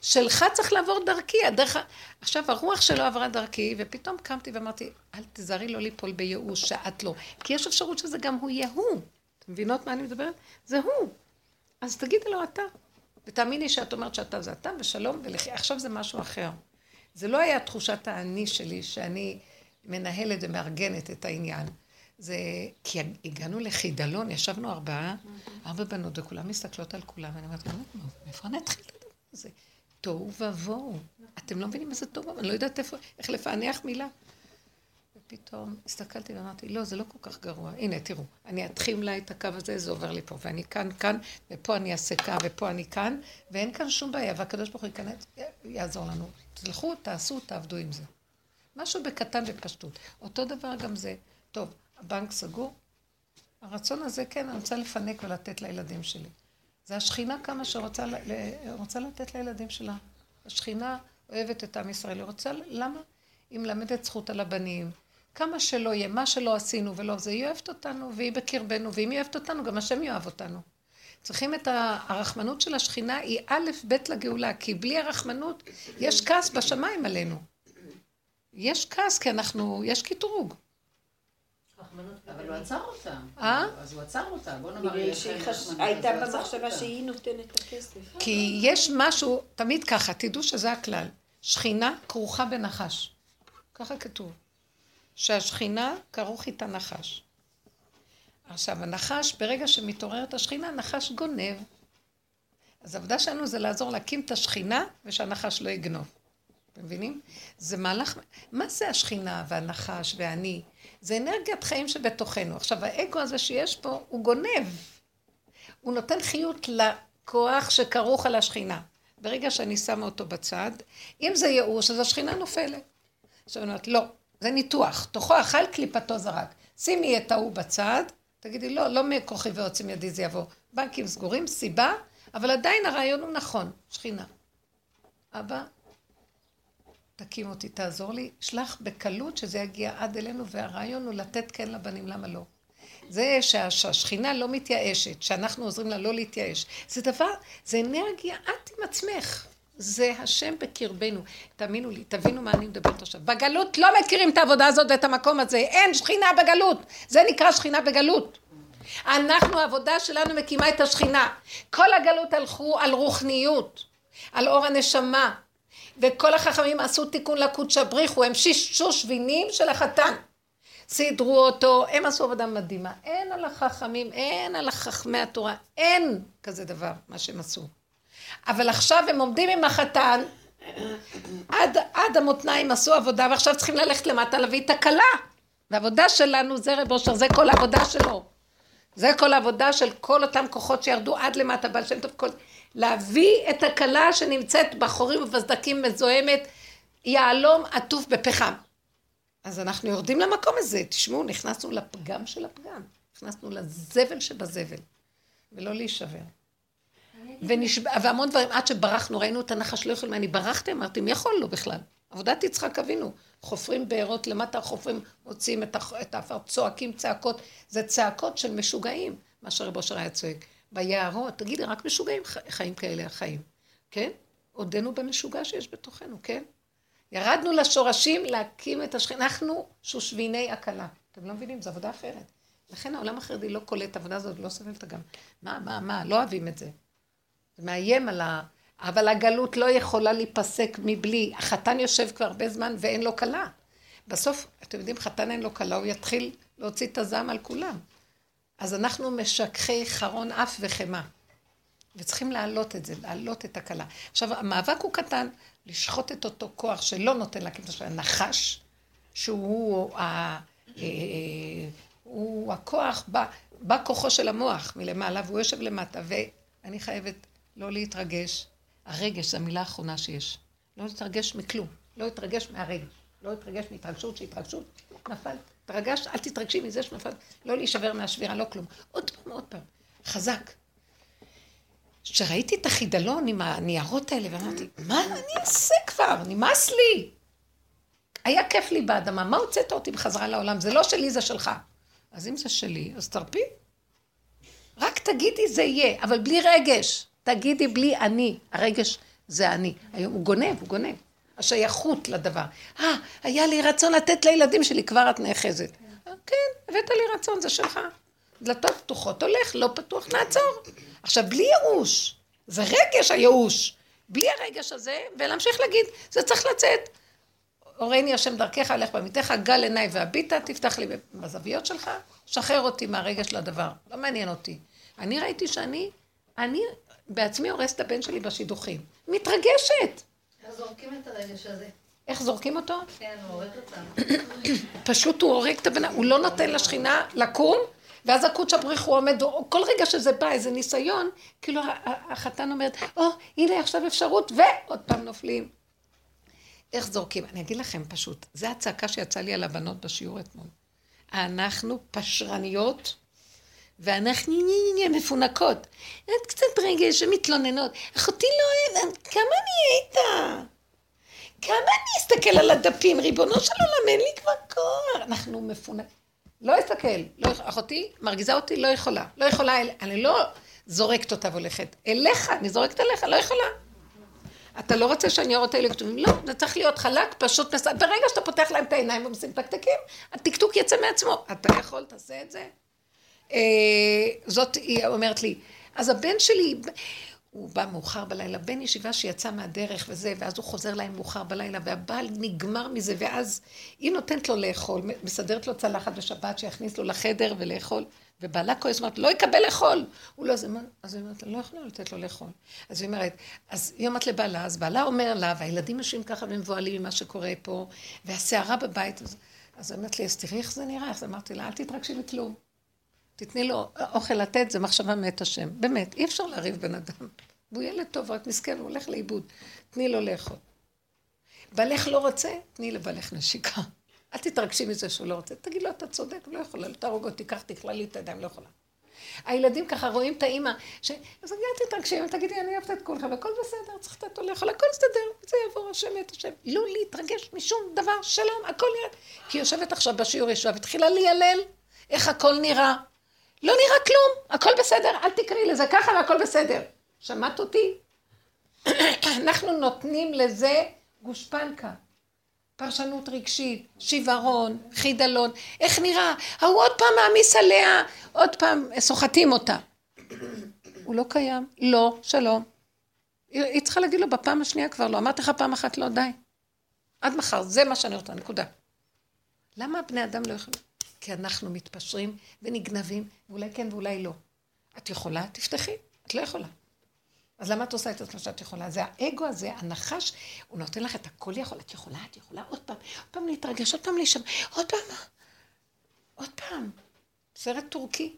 A: שלך צריך לעבור דרכי, הדרך... עכשיו, הרוח שלו עברה דרכי, ופתאום קמתי ואמרתי, אל תזהרי לא ליפול בייאוש שאת לא. כי יש אפשרות שזה גם הוא יהיה הוא. אתם מבינות מה אני מדברת? זה הוא. אז תגידי לו אתה. ותאמיני שאת אומרת שאתה זה אתה, ושלום ולחי. עכשיו זה משהו אחר. זה לא היה תחושת האני שלי, שאני מנהלת ומארגנת את העניין. זה, כי הגענו לחידלון, ישבנו ארבעה, ארבע בנות, וכולן מסתכלות על כולם, ואני אומרת, "מה, מאיפה אני אתחיל את הדבר הזה? תוהו ובוהו. אתם לא מבינים מה זה תוהו אני לא יודעת איך לפענח מילה. ופתאום הסתכלתי ואמרתי, לא, זה לא כל כך גרוע. הנה, תראו, אני אתחיל לה את הקו הזה, זה עובר לי פה, ואני כאן, כאן, ופה אני אעשה כאן, ופה אני כאן, ואין כאן שום בעיה, והקדוש ברוך הוא ייכנס, יעזור לנו. תלכו, תעשו, תעבדו עם זה. משהו בקטן בפשטות. אותו דבר גם זה. טוב, הבנק סגור, הרצון הזה, כן, אני רוצה לפנק ולתת לילדים שלי. זה השכינה כמה שרוצה ל- רוצה לתת לילדים שלה. השכינה אוהבת את עם ישראל, היא רוצה, למה? היא מלמדת זכות על הבנים. כמה שלא יהיה, מה שלא עשינו ולא זה, היא אוהבת אותנו, והיא בקרבנו, ואם היא אוהבת אותנו, גם השם יאהב אותנו. צריכים את הרחמנות של השכינה, היא א', ב' לגאולה, כי בלי הרחמנות, יש כעס בשמיים עלינו. יש כעס, כי אנחנו, יש קטרוג.
B: אבל הוא עצר אותה.
A: אה?
B: אז הוא עצר אותה. בוא נאמר,
C: בגלל שהיא הייתה במחשבה. שהיא נותנת את הכסף.
A: כי יש משהו, תמיד ככה, תדעו שזה הכלל. שכינה כרוכה בנחש. ככה כתוב. שהשכינה כרוך איתה נחש. עכשיו, הנחש, ברגע שמתעוררת השכינה, נחש גונב. אז העבודה שלנו זה לעזור להקים את השכינה ושהנחש לא יגנוב. אתם מבינים? זה מהלך, מה זה השכינה והנחש ואני? זה אנרגיית חיים שבתוכנו. עכשיו, האגו הזה שיש פה, הוא גונב. הוא נותן חיות לכוח שכרוך על השכינה. ברגע שאני שמה אותו בצד, אם זה ייאוש, אז השכינה נופלת. עכשיו אני אומרת, לא, זה ניתוח. תוכו אכל קליפתו זרק. שימי את ההוא בצד, תגידי, לא, לא מכוחי ועוצם ידי זה יבוא. בנקים סגורים, סיבה, אבל עדיין הרעיון הוא נכון, שכינה. אבא, תקים אותי, תעזור לי, שלח בקלות שזה יגיע עד אלינו, והרעיון הוא לתת כן לבנים, למה לא? זה שהשכינה לא מתייאשת, שאנחנו עוזרים לה לא להתייאש. זה דבר, זה אנרגיה, את עם עצמך. זה השם בקרבנו. תאמינו לי, תבינו מה אני מדברת עכשיו. בגלות לא מכירים את העבודה הזאת ואת המקום הזה. אין שכינה בגלות. זה נקרא שכינה בגלות. אנחנו, העבודה שלנו מקימה את השכינה. כל הגלות הלכו על רוחניות, על אור הנשמה. וכל החכמים עשו תיקון לקודש הבריחו, הם שישו שבינים של החתן. סידרו אותו, הם עשו עבודה מדהימה. אין על החכמים, אין על החכמי התורה, אין כזה דבר, מה שהם עשו. אבל עכשיו הם עומדים עם החתן, עד, עד המותניים עשו עבודה, ועכשיו צריכים ללכת למטה להביא את הכלה. והעבודה שלנו זה רב אושר, זה כל העבודה שלו. זה כל העבודה של כל אותם כוחות שירדו עד למטה, בעל שם טוב, כל... להביא את הכלה שנמצאת בחורים ובסדקים מזוהמת, יהלום עטוף בפחם. אז אנחנו יורדים למקום הזה, תשמעו, נכנסנו לפגם של הפגם, נכנסנו לזבל שבזבל, ולא להישבר. ונשב... והמון דברים, עד שברחנו, ראינו את הנחש לא יכולים, אני ברחתי, אמרתי, מי יכול לו בכלל? עבודת יצחק אבינו, חופרים בארות למטה, חופרים, מוציאים את האפר, צועקים צעקות, זה צעקות של משוגעים, מה שרב אושר היה צועק. ביערות, תגידי, רק משוגעים חיים כאלה החיים, כן? עודנו במשוגע שיש בתוכנו, כן? ירדנו לשורשים להקים את השכינה, אנחנו שושביני הקלה. אתם לא מבינים, זו עבודה אחרת. לכן העולם החרדי לא קולט את העבודה הזאת, לא סובל את הגם. מה, מה, מה, לא אוהבים את זה. זה מאיים על ה... אבל הגלות לא יכולה להיפסק מבלי. החתן יושב כבר הרבה זמן ואין לו כלה. בסוף, אתם יודעים, חתן אין לו כלה, הוא יתחיל להוציא את הזעם על כולם. אז אנחנו משככי חרון אף וחמא. וצריכים להעלות את זה, להעלות את הכלה. עכשיו, המאבק הוא קטן, לשחוט את אותו כוח שלא נותן להקים את השם, הנחש, שהוא ה... אה, הוא הכוח, בא, בא כוחו של המוח מלמעלה, והוא יושב למטה, ואני חייבת לא להתרגש. הרגש זו המילה האחרונה שיש. לא להתרגש מכלום, לא להתרגש מהרגש, לא להתרגש מהתרגשות, שהתרגשות נפל. תרגש, אל תתרגשי מזה שנפל, לא להישבר מהשבירה, לא כלום. עוד פעם, עוד פעם, חזק. כשראיתי את החידלון עם הניירות האלה, ואמרתי, מה אני אעשה כבר? נמאס לי. היה כיף לי באדמה, מה הוצאת אותי בחזרה לעולם? זה לא שלי, זה שלך. אז אם זה שלי, אז תרפי. רק תגידי זה יהיה, אבל בלי רגש. תגידי בלי אני. הרגש זה אני. היום הוא גונב, הוא גונב. השייכות לדבר. אה, היה לי רצון לתת לילדים שלי, כבר את נאחזת. כן, הבאת לי רצון, זה שלך. דלתות פתוחות, הולך, לא פתוח, נעצור. עכשיו, בלי ייאוש, זה רגש הייאוש. בלי הרגש הזה, ולהמשיך להגיד, זה צריך לצאת. הורני השם דרכך, הלך במיתך, גל עיניי והביטה, תפתח לי בזוויות שלך, שחרר אותי מהרגש לדבר, לא מעניין אותי. אני ראיתי שאני, אני בעצמי הורסת את הבן שלי בשידוכים. מתרגשת.
B: זורקים את הרגש הזה?
A: איך זורקים אותו?
B: כן, הוא הורג אותם.
A: פשוט הוא הורג את הבן, הוא לא נותן לשכינה לקום, ואז הקודש הבריך הוא עומד, כל רגע שזה בא, איזה ניסיון, כאילו החתן אומרת, או, oh, הנה עכשיו אפשרות, ועוד פעם נופלים. איך זורקים? אני אגיד לכם פשוט, זו הצעקה שיצאה לי על הבנות בשיעור אתמול. אנחנו פשרניות, ואנחנו מפונקות. את קצת רגש ומתלוננות. אחותי לא אוהבת, כמה אני איתה? כמה אני אסתכל על הדפים? ריבונו של עולם, אין לי כבר כוח. אנחנו מפונקות. לא אסתכל, לא, אחותי מרגיזה אותי, לא יכולה. לא יכולה, אני לא זורקת אותה והולכת. אליך, אני זורקת עליך, לא יכולה. אתה לא רוצה שהניירות האלה כתובים? לא, זה צריך להיות חלק, פשוט מסע. ברגע שאתה פותח להם את העיניים ומסתקתקים, הטקטוק יצא מעצמו. אתה יכול, תעשה את זה. אה, זאת היא אומרת לי. אז הבן שלי, הוא בא מאוחר בלילה, בן ישיבה שיצא מהדרך וזה, ואז הוא חוזר להם מאוחר בלילה, והבעל נגמר מזה, ואז היא נותנת לו לאכול, מסדרת לו צלחת בשבת שיכניס לו לחדר ולאכול, ובעלה כועס, אומרת, לא יקבל לאכול. הוא לא, אז היא אומרת, לא יכולה לתת לו לאכול. אז היא אומרת, אז היא אומרת לבעלה, אז בעלה אומר לה, והילדים יושבים ככה ומבוהלים ממה שקורה פה, והסערה בבית, אז היא אומרת לי, אז תראי איך זה נראה, אז אמרתי לה, אל תתרגשי מכלום. תתני לו אוכל לתת, זה מחשבה מאת השם. באמת, אי אפשר להריב בן אדם. והוא ילד טוב, רק מסכן, הוא הולך לאיבוד. תני לו לאכול. בעלך לא רוצה, תני לבעלך נשיקה. אל תתרגשי מזה שהוא לא רוצה. תגיד לו, אתה צודק, לא יכולה, לא תהרוג אותי, קח, תכלה לי את הידיים, לא יכולה. הילדים ככה רואים את האימא, ש... אז אל תתרגשי, תגידי, אני אוהבת את כולכם, הכל בסדר, צריך לתת לו לאכול, הכל יסתדר, זה יעבור השם את השם. לא להתרגש משום דבר, שלום, הכל נראה. כי היא יושבת עכשיו בשיעור ישועה והתחילה ליילל איך הכל נראה. לא נראה כלום, הכל בסדר, אל תקראי לזה ככה והכל בסדר. שמעת אותי? <clears throat> אנחנו נותנים לזה גושפנקה. פרשנות רגשית, שיוורון, חידלון, איך נראה? ההוא עוד פעם מעמיס עליה, עוד פעם סוחטים אותה. <clears throat> הוא לא קיים, לא, שלום. היא צריכה להגיד לו בפעם השנייה כבר לא, אמרתי לך פעם אחת לא, די. עד מחר, זה מה שאני רוצה, נקודה. למה בני אדם לא יכולים? כי אנחנו מתפשרים ונגנבים, ואולי כן ואולי לא. את יכולה? תפתחי. את לא יכולה. אז למה את עושה את מה שאת יכולה? זה האגו הזה, הנחש, הוא נותן לך את הכל יכול, את יכולה, את יכולה עוד פעם, עוד פעם להתרגש, עוד פעם להישמע, עוד פעם, עוד פעם. סרט טורקי.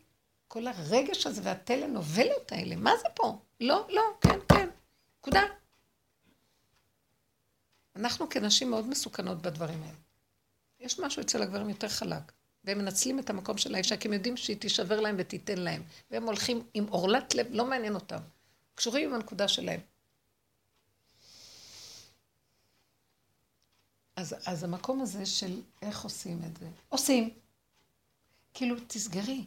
A: כל הרגש הזה והטלנובלות האלה, מה זה פה? לא, לא, כן, כן, נקודה. אנחנו כנשים מאוד מסוכנות בדברים האלה. יש משהו אצל הגברים יותר חלק, והם מנצלים את המקום של האישה, כי הם יודעים שהיא תישבר להם ותיתן להם, והם הולכים עם עורלת לב, לא מעניין אותם. קשורים עם הנקודה שלהם. אז, אז המקום הזה של איך עושים את זה, עושים. כאילו, תסגרי.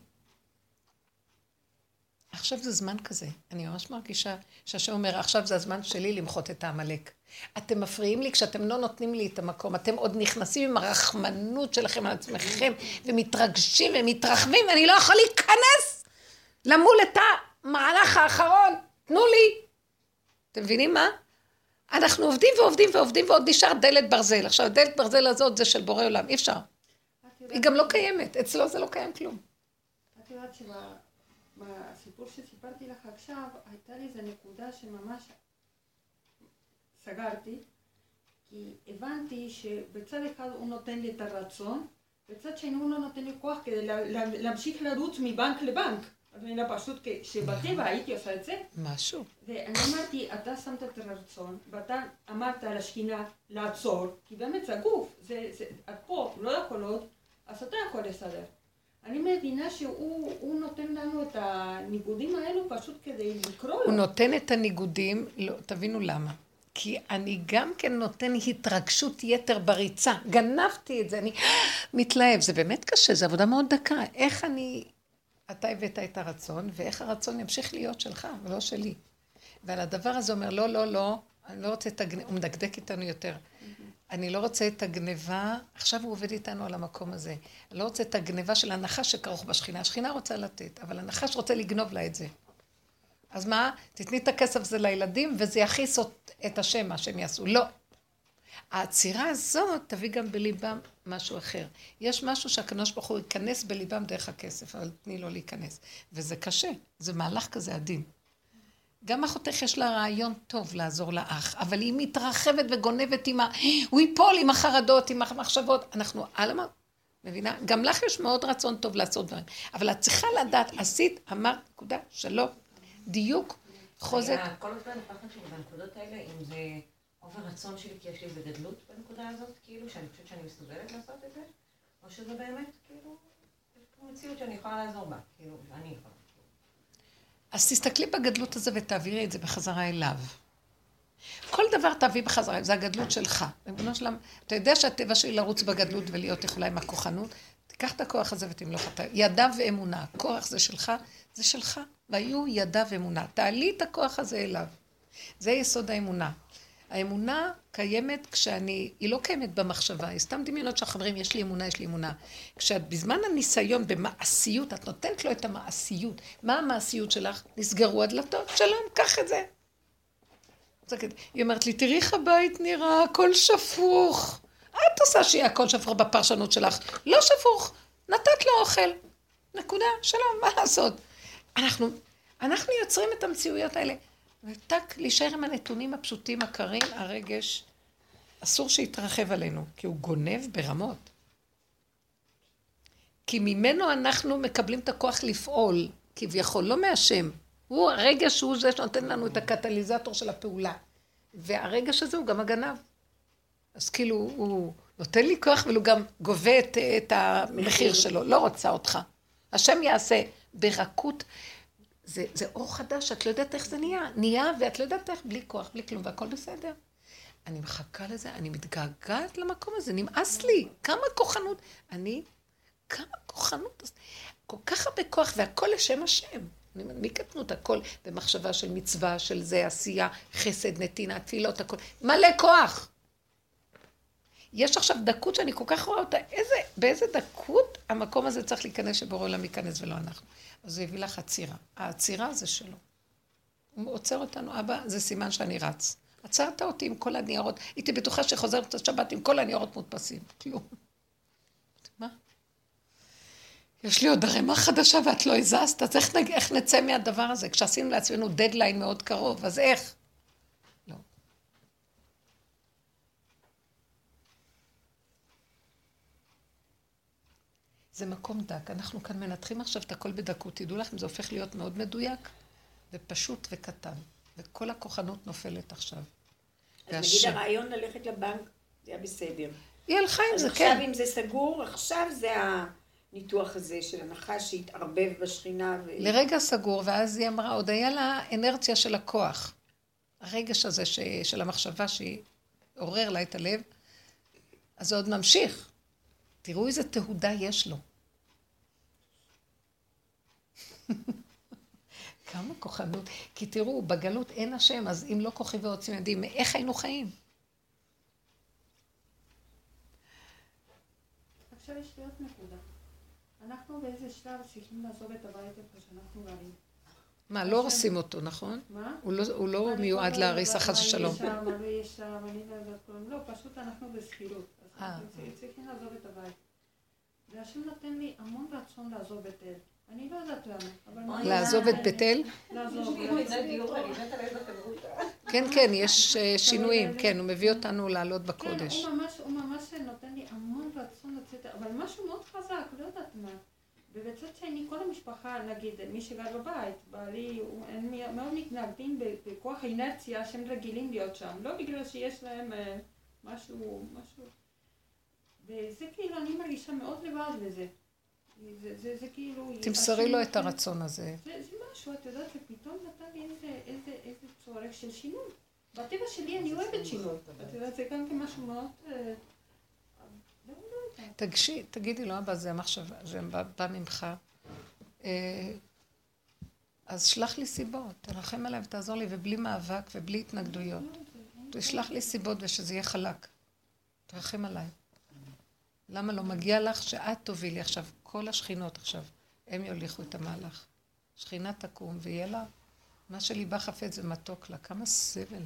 A: עכשיו זה זמן כזה. אני ממש מרגישה שהשם אומר, עכשיו זה הזמן שלי למחות את העמלק. אתם מפריעים לי כשאתם לא נותנים לי את המקום. אתם עוד נכנסים עם הרחמנות שלכם על עצמכם, ומתרגשים ומתרחבים, ואני לא יכול להיכנס למול את המהלך האחרון. תנו לי. אתם מבינים מה? אנחנו עובדים ועובדים ועובדים ועוד נשאר דלת ברזל. עכשיו, דלת ברזל הזאת זה של בורא עולם, אי אפשר. היא גם לא קיימת, אצלו זה לא קיים כלום.
E: את יודעת שבסיפור שסיפרתי לך עכשיו, הייתה לי איזו נקודה שממש סגרתי, כי הבנתי שבצד אחד הוא נותן לי את הרצון, בצד שני הוא לא נותן לי כוח כדי להמשיך לרוץ מבנק לבנק. את מבינה, פשוט כשבטבע הייתי עושה את זה.
A: משהו.
E: ואני אמרתי, אתה שמת את הרצון, ואתה אמרת על השכינה לעצור, כי באמת זה הגוף, זה, זה, את פה, לא יכול עוד, אז אתה יכול לסדר. אני מבינה שהוא נותן לנו את הניגודים האלו פשוט כדי לקרוא לו.
A: הוא נותן את הניגודים, לא, תבינו למה. כי אני גם כן נותן התרגשות יתר בריצה. גנבתי את זה, אני מתלהב. זה באמת קשה, זו עבודה מאוד דקה. איך אני אתה הבאת את הרצון, ואיך הרצון ימשיך להיות שלך, ולא שלי. ועל הדבר הזה אומר, לא, לא, לא, אני לא רוצה את הגניבה, הוא מדקדק איתנו יותר. אני לא רוצה את הגניבה, עכשיו הוא עובד איתנו על המקום הזה. אני לא רוצה את הגניבה של הנחש שכרוך בשכינה. השכינה רוצה לתת, אבל הנחש רוצה לגנוב לה את זה. אז מה? תתני את הכסף הזה לילדים, וזה יכעיס את השם, מה שהם יעשו. לא. העצירה הזאת תביא גם בליבם משהו אחר. יש משהו שהקדוש ברוך הוא ייכנס בליבם דרך הכסף, אבל תני לו להיכנס. וזה קשה, זה מהלך כזה עדין. גם אחותך יש לה רעיון טוב לעזור לאח, אבל היא מתרחבת וגונבת עם ה... הוא ייפול עם החרדות, עם המחשבות. אנחנו על המ... מבינה? גם לך יש מאוד רצון טוב לעשות דברים. אבל את צריכה לדעת, עשית, אמרת, נקודה, שלום, דיוק, חוזק.
D: כל הזמן הפחד שלי בנקודות האלה, אם זה... רוב הרצון שלי כי יש לי בגדלות בנקודה הזאת, כאילו, שאני חושבת שאני מסוגלת לעשות את זה, או שזה באמת, כאילו, יש פה מציאות שאני יכולה לעזור בה, כאילו, אני יכולה.
A: אז תסתכלי בגדלות הזה ותעבירי את זה בחזרה אליו. כל דבר תביא בחזרה, זה הגדלות שלך. ריבונו שלם, אתה יודע שהטבע שלי לרוץ בגדלות ולהיות יכולה עם הכוחנות? תיקח את הכוח הזה ותמלוך אותה. ידיו ואמונה. כוח זה שלך, זה שלך. והיו ידיו ואמונה. תעלי את הכוח הזה אליו. זה יסוד האמונה. האמונה קיימת כשאני, היא לא קיימת במחשבה, היא סתם דמיונות של חברים, יש לי אמונה, יש לי אמונה. כשאת בזמן הניסיון במעשיות, את נותנת לו את המעשיות. מה המעשיות שלך? נסגרו הדלתות, שלום, קח את זה. היא אומרת לי, תראי איך הבית נראה, הכל שפוך. את עושה שיהיה הכל שפוך בפרשנות שלך. לא שפוך, נתת לו אוכל. נקודה, שלום, מה לעשות? אנחנו, אנחנו יוצרים את המציאויות האלה. וטק, להישאר עם הנתונים הפשוטים, הקרים, הרגש, אסור שיתרחב עלינו, כי הוא גונב ברמות. כי ממנו אנחנו מקבלים את הכוח לפעול, כביכול, לא מהשם. הוא הרגש הוא זה שנותן לנו את הקטליזטור של הפעולה. והרגש הזה הוא גם הגנב. אז כאילו, הוא נותן לי כוח, אבל הוא גם גובה את, את המחיר שלו. לא רוצה אותך. השם יעשה ברכות. זה, זה אור חדש, את לא יודעת איך זה נהיה. נהיה, ואת לא יודעת איך, בלי כוח, בלי כלום, והכל בסדר. אני מחכה לזה, אני מתגעגעת למקום הזה, נמאס לי. כמה כוחנות. אני, כמה כוחנות. כל כך הרבה כוח, והכל לשם השם. מי קטנות הכל במחשבה של מצווה, של זה, עשייה, חסד, נתינה, תפילות, הכל. מלא כוח. יש עכשיו דקות שאני כל כך רואה אותה, איזה, באיזה דקות המקום הזה צריך להיכנס שבורא עולם ייכנס ולא אנחנו. אז זה הביא לך עצירה. העצירה זה שלו. הוא עוצר אותנו, אבא, זה סימן שאני רץ. עצרת אותי עם כל הניירות, הייתי בטוחה שחוזרת השבת עם כל הניירות מודפסים. כלום. מה? יש לי עוד ערימה חדשה ואת לא הזזת, אז איך, איך נצא מהדבר הזה? כשעשינו לעצמנו דדליין מאוד קרוב, אז איך? לא. זה מקום דק. אנחנו כאן מנתחים עכשיו את הכל בדקות. תדעו לכם, זה הופך להיות מאוד מדויק ופשוט וקטן. וכל הכוחנות נופלת עכשיו.
C: אז נגיד הרעיון ללכת לבנק, זה היה בסדר.
A: היא הלכה עם זה,
C: כן. עכשיו אם זה סגור, עכשיו זה הניתוח הזה של הנחש שהתערבב בשכינה. ו...
A: לרגע סגור, ואז היא אמרה, עוד היה לה אנרציה של הכוח. הרגש הזה ש... של המחשבה שעורר לה את הלב, אז זה עוד ממשיך. תראו איזה תהודה יש לו. כמה כוחנות. כי תראו, בגלות אין השם, אז אם לא כוחי ועוצם ידי, איך היינו חיים?
E: עכשיו יש לי עוד נקודה. אנחנו באיזה שלב צריכים לעזוב את הבית איפה שאנחנו גרים.
A: מה, לא הורסים אותו, נכון?
E: מה?
A: הוא לא, הוא לא מיועד להריסה חס ושלום.
E: מה לא יש שם, אני לא יודעת כלום. לא, פשוט אנחנו בשכירות. אז
A: אה.
E: לעזוב את הבית. והשם נותן לי המון רצון לעזוב בית אל. אני לא יודעת למה,
A: לעזוב את בית אל?
E: לעזוב.
A: כן, כן, יש אה, שינויים, כן, הוא מביא אותנו לעלות בקודש.
E: כן, הוא ממש, נותן לי המון רצון לצאת, אבל משהו מאוד חזק, לא יודעת מה. ובצד שני, כל המשפחה, נגיד, מי שגר בבית, בעלי, הם מאוד מתנגדים בכוח האינרציה שהם רגילים להיות שם. לא בגלל שיש להם אה, משהו, משהו... וזה כאילו, אני מרגישה מאוד לבד בזה. זה, זה, זה כאילו...
A: תמסרי לו את הרצון הזה.
E: זה, זה משהו, את יודעת, שפתאום נתן לי איזה, איזה, איזה צורך של שינוי. בטבע שלי אני אוהבת שינוי. את יודעת, זה גם כמשהו מאוד... אה, לא, לא.
A: תגשי, תגידי לו, אבא, זה המחשבה, זה בא, בא ממך. אה, אז שלח לי סיבות, תרחם עליי ותעזור לי, ובלי מאבק ובלי התנגדויות. תשלח לי סיבות ושזה יהיה חלק. תרחם עליי. למה לא מגיע לך שאת תובילי עכשיו, כל השכינות עכשיו, הם יוליכו את המהלך. שכינה תקום ויהיה לה מה שליבה חפץ ומתוק לה, כמה סבל.